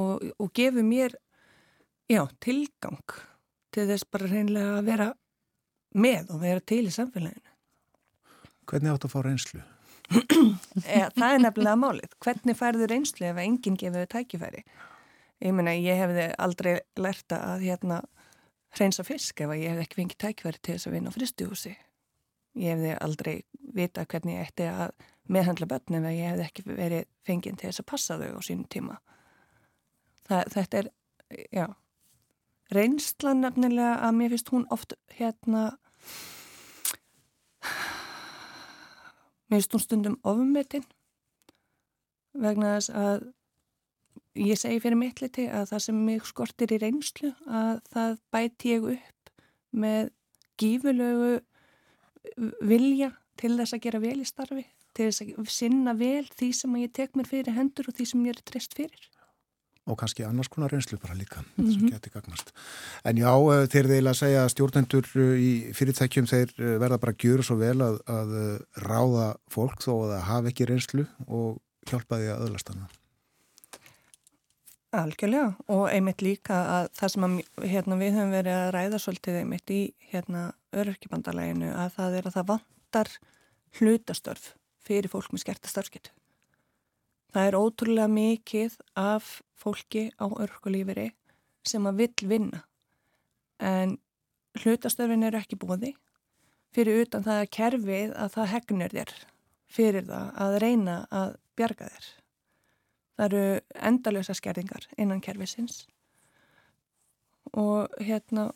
og, og gefur mér já, tilgang til þess bara reynilega að vera með og vera til í samfélaginu Hvernig átt að fá reynslu? ja, það er nefnilega málið. Hvernig færður reynslu ef enginn gefur tækifæri? Ég meina, ég hefði aldrei lerta að hérna hreinsa fisk ef ég hefði ekki fengið tækifæri til þess að vinna á fristuhúsi. Ég hefði aldrei vita hvernig ég ætti að meðhandla börnum ef ég hefði ekki verið fengið til þess að passa þau á sínum tíma. Það, þetta er, já, reynslan nefnilega að mér finnst hún oft hérna mér finnst hún stundum ofmetin vegna þess að ég segi fyrir mitt liti að það sem mig skortir í reynslu að það bæti ég upp með gífulegu vilja til þess að gera vel í starfi til þess að sinna vel því sem ég tek mér fyrir hendur og því sem ég er treyst fyrir og kannski annars konar reynslu bara líka mm -hmm. sem geti gagnast. En já, þeir þeir að segja að stjórnendur í fyrirtækjum þeir verða bara að gjöra svo vel að, að ráða fólk þó að það hafi ekki reynslu og hjálpa því að öðlast hana. Algjörlega og einmitt líka að það sem að, hérna, við höfum verið að ræða svolítið einmitt í hérna, öryrkibandaleginu að það er að það vantar hlutastörf fyrir fólk með skerta starfsketu. Það er ótrúlega mikið af fólki á örkulífiri sem að vill vinna en hlutastörfin eru ekki búði fyrir utan það að kerfið að það hegnur þér fyrir það að reyna að bjarga þér. Það eru endalösa skerðingar innan kerfisins og hérna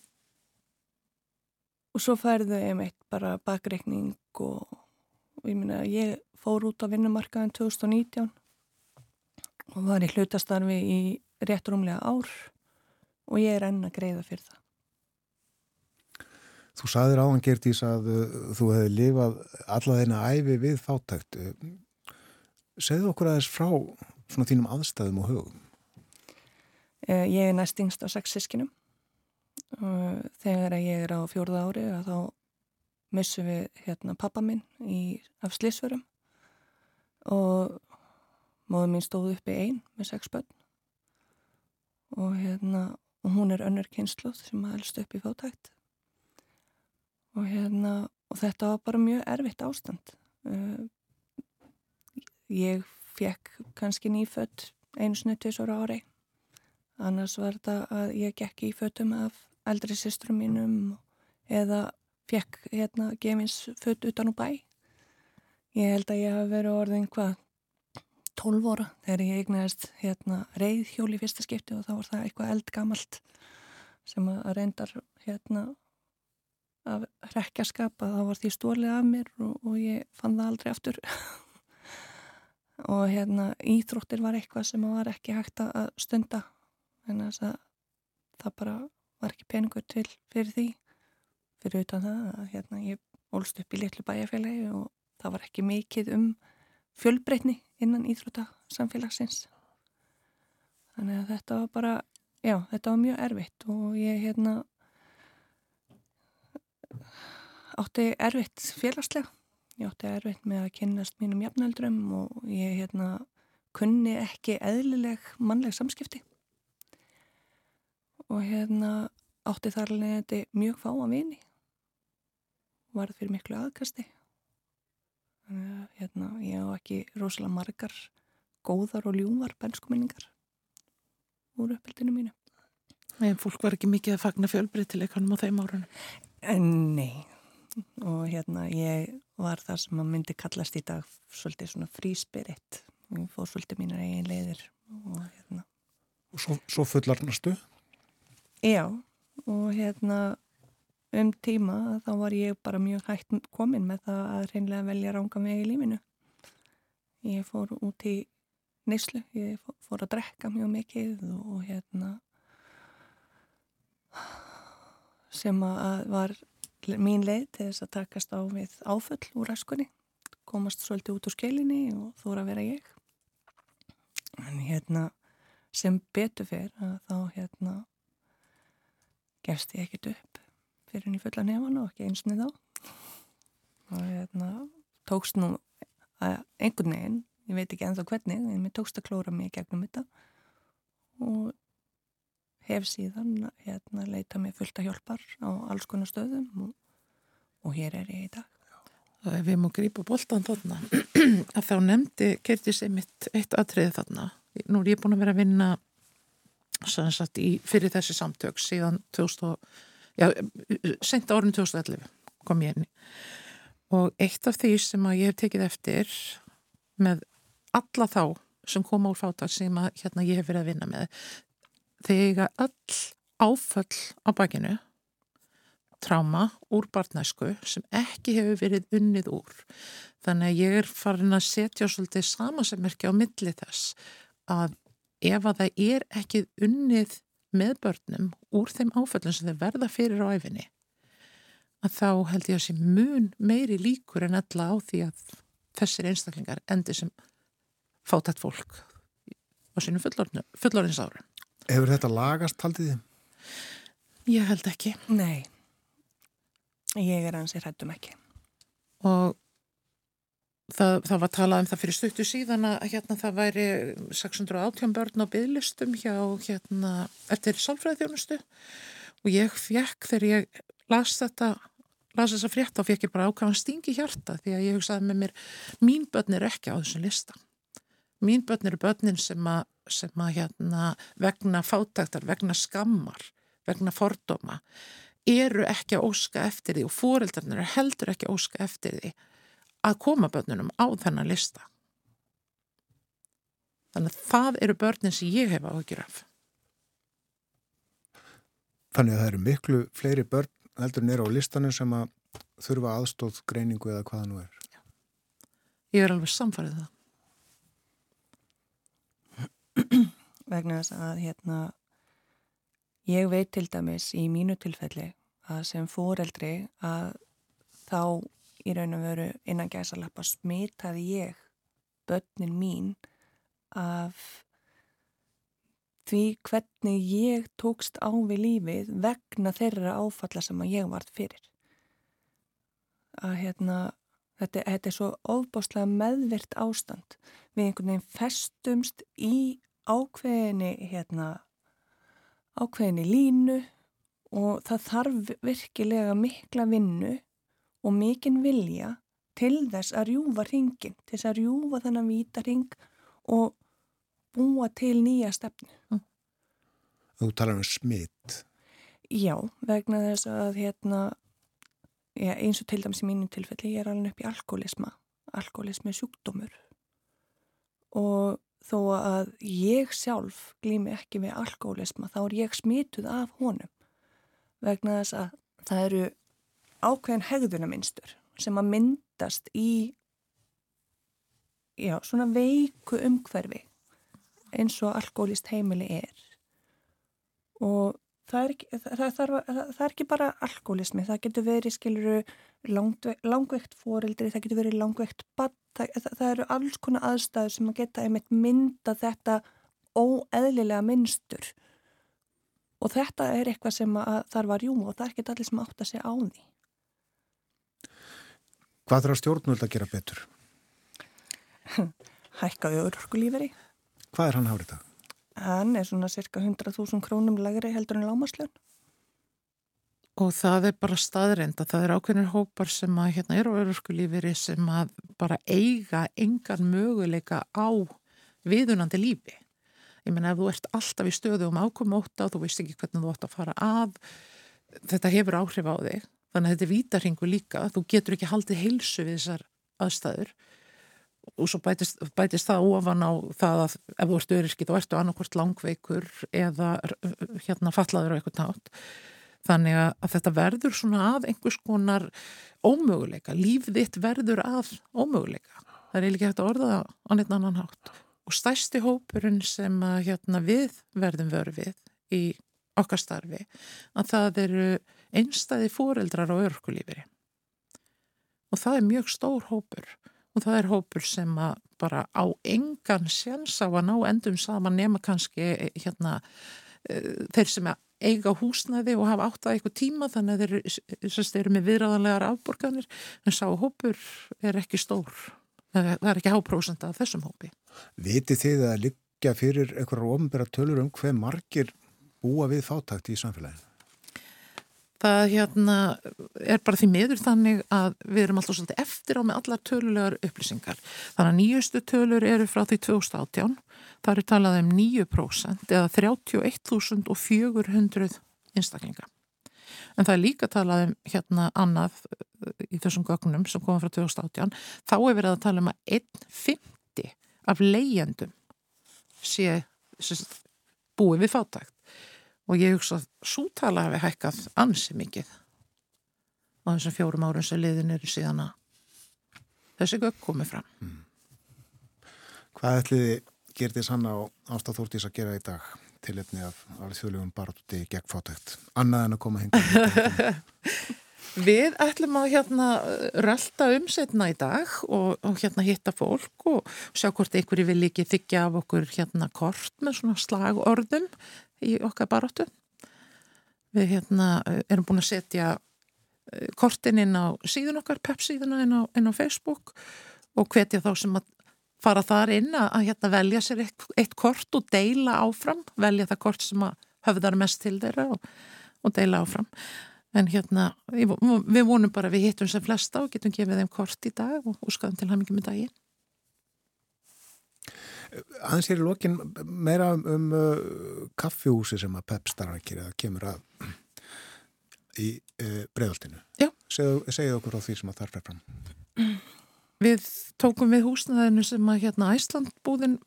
og svo færðu einmitt bara bakreikning og, og ég minna ég fór út á vinnumarkaðin 2019 og var í hlutastarfi í rétt rúmlega ár og ég er enn að greiða fyrir það. Þú saðir áðan Gerdís að uh, þú hefði lifað alla þeina æfi við fátækt. Segðu okkur aðeins frá svona þínum aðstæðum og hugum. Eh, Ég er næst yngst á sex sískinum og þegar ég er á fjórða ári að þá missum við hérna pappa minn í, af slísverum og móður mín stóð uppi einn með sex börn. Og hérna og hún er önnur kynsluð sem helst upp í fátækt. Og hérna og þetta var bara mjög erfitt ástand. Uh, ég fekk kannski nýfött einu snu tvisar ári. Annars var þetta að ég gekk í fötum af eldri systrum mínum eða fekk hérna gefins fött utan úr bæ. Ég held að ég hafi verið orðin hvað 12 óra þegar ég eignaðist hérna reyðhjól í fyrsta skipti og þá var það eitthvað eldgamalt sem að reyndar hérna af rekjaskap að það var því stólið af mér og, og ég fann það aldrei aftur. Og hérna íþróttir var eitthvað sem var ekki hægt að stunda. En þess að það bara var ekki peningur til fyrir því fyrir utan það að hérna ég ólst upp í litlu bæjarfélagi og það var ekki mikið um fjölbreytni innan íþróta samfélagsins þannig að þetta var bara já, þetta var mjög erfitt og ég hérna átti erfitt félagslega. Ég átti erfitt með að kynnast mínum jafnaldrum og ég hérna kunni ekki eðlileg mannleg samskipti. Og hérna átti þar leðandi mjög fáa vini varð fyrir miklu aðkasti þannig að hérna ég á ekki rosalega margar góðar og ljúmar benskuminningar úr uppbyldinu mínu En fólk var ekki mikið að fagna fjölbreytileikanum á þeim árunum. En nei, og hérna ég var það sem að myndi kallast í dag svolítið svona fríspiritt. Ég fór svolítið mínar eigin leiðir og hérna, Og svo, svo fullarnastu. já, og hérna um tíma þá var ég bara mjög hægt komin með það að reynlega velja ranga mig í lífinu. Ég fór út í neyslu, ég fó- fór að drekka mjög mikið og hérna sem að var mín leið til þess að takast á við áföll úr æskunni komast svolítið út úr skelinni og þóra að vera ég en hérna sem betur fyrr að þá hérna gefst ég ekkert upp fyrir henni fulla nefn og ekki einsni þá og hérna tókst nú einhvern veginn ég veit ekki ennþá hvernig en mér tókst að klóra mig gegnum þetta og hef síðan hérna leita mér fullt að hjálpar á alls konar stöðum og, og hér er ég í dag. Og ef við má grípa boltan þarna, að þá nefndi Gertis einmitt eitt atriði þarna. Nú er ég búin að vera að vinna sem sagt í, fyrir þessi samtök síðan 2000, já, sent árun 2011 kom ég inn. Og eitt af því sem að ég hef tekið eftir með alla þá sem koma úr fátæk sem að hérna ég hef verið að vinna með, þegar öll áföll á bakinu tráma úr barnæsku sem ekki hefur verið unnið úr. Þannig að ég er farin að setja svolítið samasemmerki á milli þess að ef að það er ekki unnið með börnum úr þeim áföllum sem þeir verða fyrir á æfinni að þá held ég að sé mun meiri líkur en alla á því að þessir einstaklingar endi sem fátætt fólk á sínum fullorins árum. Hefur þetta lagast haldið þið? Ég held ekki. Nei, ég er ansið hrættum ekki. og það, það var talað um það fyrir stuttu síðan að hérna það væri 618 börn á bygglistum hjá hérna eftir sálfræðþjónustu og ég fekk þegar ég las þetta las þessa frétt og fekk ég bara ákvæðan stingi hjarta því að ég hugsaði með mér mín börn er ekki á þessum lista. Mín börn eru börnin sem að, sem að hérna vegna fátæktar, vegna skammar vegna fordóma eru ekki að óska eftir því og foreldrarnir eru heldur ekki að óska eftir því að koma börnunum á þennan lista. Þannig að það eru börnin sem ég hef áhyggjur af. Þannig að það eru miklu fleiri börn heldur nýra á listanum sem að þurfa aðstóð greiningu eða hvaða nú er. Ég er alveg samfarið það. vegna þess að hérna ég veit til dæmis í mínu tilfelli að sem fóreldri að þá í raun og veru innan gæsalappa smitaði ég börnin mín af því hvernig ég tókst á við lífið vegna þeirra áfalla sem að ég vart fyrir. Að hérna þetta, þetta er svo ofbáslega meðvirt ástand. Við einhvern veginn festumst í ákveðinni hérna ákveðinni línu og það þarf virkilega mikla vinnu og mikinn vilja til þess að rjúfa ringin, til þess að rjúfa þennan víta ring og búa til nýja stefnu. Þú talar um smitt. Já, vegna þess að hérna, já, eins og til dæmis í mínu tilfelli, ég er alveg upp í alkoholisma. Alkoholismi sjúkdómur og þó að ég sjálf glými ekki við alkoholisma þá er ég smituð af honum vegna þess að það eru ákveðin hegðunaminstur sem að myndast í já, svona veiku umhverfi eins og alkoholist heimili er og það er ekki, það, það, það, er ekki bara alkoholismi, það getur verið skiluru langveikt foreldri, það getur verið langveikt badd, það eru alls konar aðstæður sem að geta einmitt mynda þetta óeðlilega minnstur og þetta er eitthvað sem að þarf að rjúma og það er ekki allir sem átt að segja á því. Hvað þarf stjórnvöld að gera betur? Hækkaði örgulíferi. Hvað er hann hárið það? Hann er svona cirka 100.000 krónum lagri heldur en lámaslun. Og það er bara staðreind að það er ákveðnir hópar sem að hérna eru á öruskulífiri sem að bara eiga engan möguleika á viðunandi lífi. Ég menna ef þú ert alltaf í stöðu um ákomóta og þú veist ekki hvernig þú ætti að fara að, þetta hefur áhrif á þig. Þannig að þetta er vítarhingu líka, þú getur ekki haldið heilsu við þessar aðstæður og svo bætist, bætist það ofan á það að ef þú ert öryrkið þá ertu annarkvort langveikur eða hérna fallaður á eitthvað nátt. Þannig að þetta verður svona að einhvers konar ómöguleika, líf þitt verður að ómöguleika. Það er ekki hægt að orða á neitt annan hátt. Og stæsti hópurinn sem að, hérna, við verðum vörfið í okkar starfi, að það eru einstæði fóreldrar á örkulífiri. Og það er mjög stór hópur og það er hópur sem bara á engan séns á að ná endum saman nema kannski hérna, þeir sem eiga húsnæði og hafa átt að eitthvað tíma þannig að þeir eru með viðræðanlegar afborganir en sá hópur er ekki stór það er ekki háprósenda af þessum hópi Viti þið að liggja fyrir einhverjar ofnbæra tölur um hver margir búa við fátækt í samfélaginu? Það hérna er bara því miður þannig að við erum alltaf svolítið eftir á með allar tölulegar upplýsingar. Þannig að nýjustu tölur eru frá því 2018, það eru talað um 9% eða 31.400 einstaklinga. En það er líka talað um hérna annað í þessum gögnum sem koma frá 2018, þá er verið að tala um að 1,50 af leyendum sé, sé búið við fátækt og ég hugsa að sútala hefði hækkað ansi mikið á þessum fjórum árum sem liðin eru síðan að þessi gögg komið fram. Mm. Hvað ætliði gerði sanna á ástæðþórtís að gera í dag til efni af alveg þjóðlegum baráttuti gegn fátækt? Annað en að koma hinga. Við ætlum að hérna rölda umsetna í dag og, og hérna hitta fólk og sjá hvort einhverju vil ekki þykja af okkur hérna kort með svona slagorðum í okkar baróttu. Við hérna erum búin að setja kortin inn á síðun okkar, pep-síðuna inn, inn á Facebook og hvetja þá sem að fara þar inn að, að hérna velja sér eitt, eitt kort og deila áfram, velja það kort sem að höfðar mest til þeirra og, og deila áfram. En hérna, við vonum bara við hittum sem flesta og getum gefið þeim kort í dag og úrskaðum til hamingi með daginn. Aðeins er í lokin meira um, um uh, kaffjúsi sem að Pep starfakir eða kemur að í uh. Segðu, segðu okkur á því sem að þar fer fram. Við tókum við húsnaðinu sem að hérna Æslandbúðin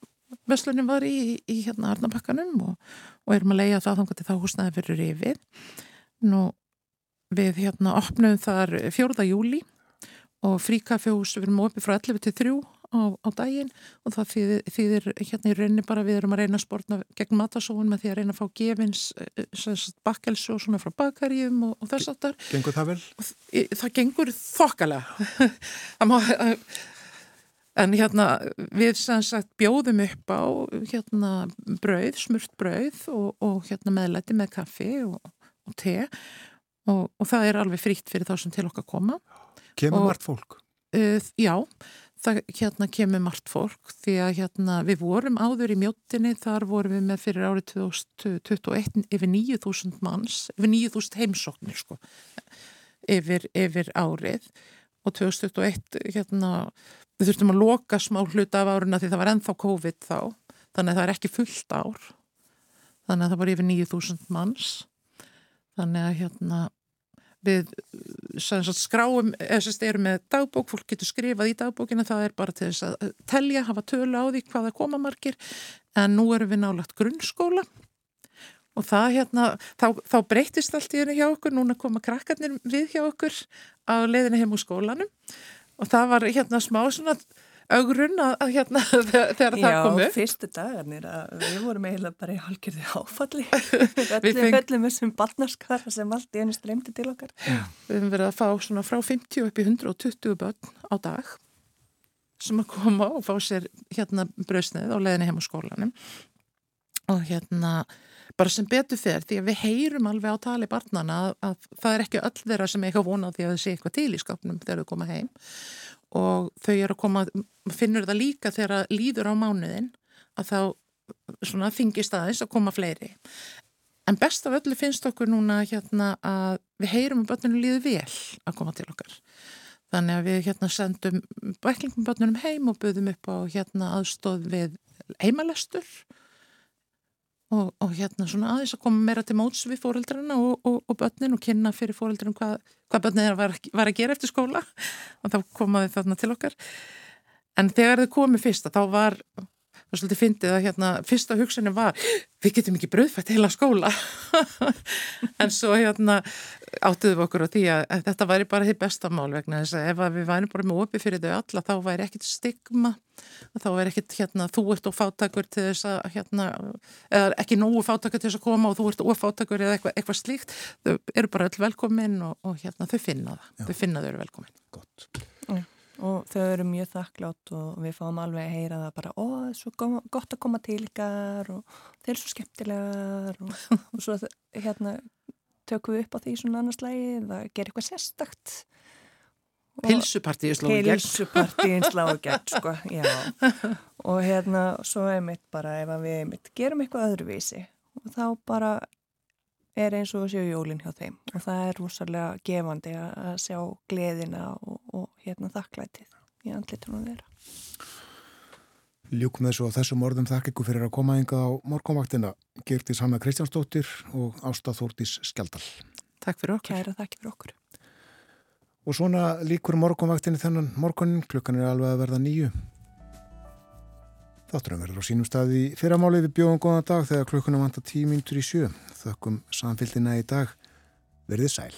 Veslunin var í, í hérna Arnabakkanum og, og erum að leia það það húsnaði fyrir yfir. Nú við hérna opnum þar 4. júli og fríkaffjós við erum opið frá 11 til 3 á, á daginn og það þýðir, þýðir hérna í rauninni bara við erum að reyna að spórna gegn matasóun með því að reyna að fá gefins bakkelsu og svona frá bakarjum og, og þess aftar. Gengur það vel? Það gengur þokkalega Það má, en hérna við sagt bjóðum upp á hérna brauð, smurt brauð og, og hérna meðlæti með kaffi og, og te og, og það er alveg frítt fyrir þá sem til okkar koma. Kemur Og- margt fólk? uh, já, það hérna kemur margt fólk því að hérna við vorum áður í mjóttinni, þar vorum við með fyrir árið 2021 yfir 9000 manns, yfir 9000 heimsóknir sko, yfir, yfir árið. Og 2021 hérna, við þurftum að loka smá hluta af áruna því það var ennþá COVID þá, þannig að það er ekki fullt ár, þannig að það var yfir 9000 manns, þannig að hérna við sem sagt, skráum, eða sem sagt, erum með dagbók, fólk getur skrifað í dagbókina, það er bara til þess að telja, hafa tölu á því hvaða koma margir, en nú erum við nálagt grunnskóla. Og það hérna, þá, þá breytist allt í henni hjá okkur, núna koma krakkarnir við hjá okkur á leiðinu heim úr skólanum. Og það var hérna smá svona augrun að, að hérna þegar, það kom Já, fyrstu dagarnir að við vorum eiginlega bara í hálgjörði áfalli. Við öllum, feng- öllum þessum barnaskara sem allt í henni streymdi til okkar. Við höfum verið að fá svona frá 50 upp í 120 börn á dag sem að koma og fá sér hérna bröðsneið á leiðinni heim á skólanum. Og hérna bara sem betur fer því að við heyrum alveg á tali barnana að, að það er ekki öll þeirra sem eitthvað vona á því að þau sé eitthvað til í skapnum þegar þau koma heim og þau eru að koma, finnur það líka þegar líður á mánuðin að þá þingist aðeins að koma fleiri En best af öllu finnst okkur núna hérna að við heyrum að börnunum líður vel að koma til okkar. Þannig að við hérna sendum bæklingum börnunum heim og buðum upp á hérna aðstóð við heimalestur og, og hérna svona aðeins að koma meira til móts við fóreldrarna og, og, og börnin og kynna fyrir fóreldrarnum hvað, hvað börnin var, var að gera eftir skóla og þá komaði þarna til okkar. En þegar þau komið fyrsta þá var það er svolítið fyndið að hérna fyrsta hugsunin var við getum ekki bröðfætt heila skóla en svo hérna áttuðum við okkur á því að, þetta væri bara því besta mál vegna þess að ef að við væri bara með opið fyrir þau alla þá væri ekkit stigma þá væri ekkit hérna þú ert og fátakur til þess að hérna eða ekki nógu fátakur til þess að koma og þú ert ofátakur eða eitthvað, eitthvað slíkt þau eru bara öll velkomin og, og hérna þau finna það, Já. þau finna þau eru velkomin Gott. Og þau eru mjög þakklátt og við fáum alveg að heyra það bara ó, það er svo go- gott að koma til ykkar og þeir eru svo skemmtilegar og, og svo hérna tökum við upp á því svona annars lagi það gerir eitthvað sérstakt Og- Pilsupartíu slóðu gegn Pilsupartíin sláðu gegn, sko, já. Og hérna, svo er mitt bara ef að við mitt gerum eitthvað öðruvísi og þá bara er eins og að séu jólinn hjá þeim og það er rosalega gefandi að að sjá gleðina og, og hérna þakklætið í andlitunum þeirra. Ljúkum þessu á þessum orðum þakk ykkur fyrir að koma enga á morgunvaktina. Gertis Hanna Kristjánsdóttir og Ásta Þórdís Skjaldal. Takk fyrir okkur Kæra þakki fyrir okkur. Og svona líkur morgunvaktinni þennan morgunin, klukkan er alveg að verða nýju. Þátturum verður á sínum staði í fyrramáli við bjóðum góðan dag þegar klukkunum vantar tímintur í sjö. Þökkum samfélgina í dag. Verðið sæl.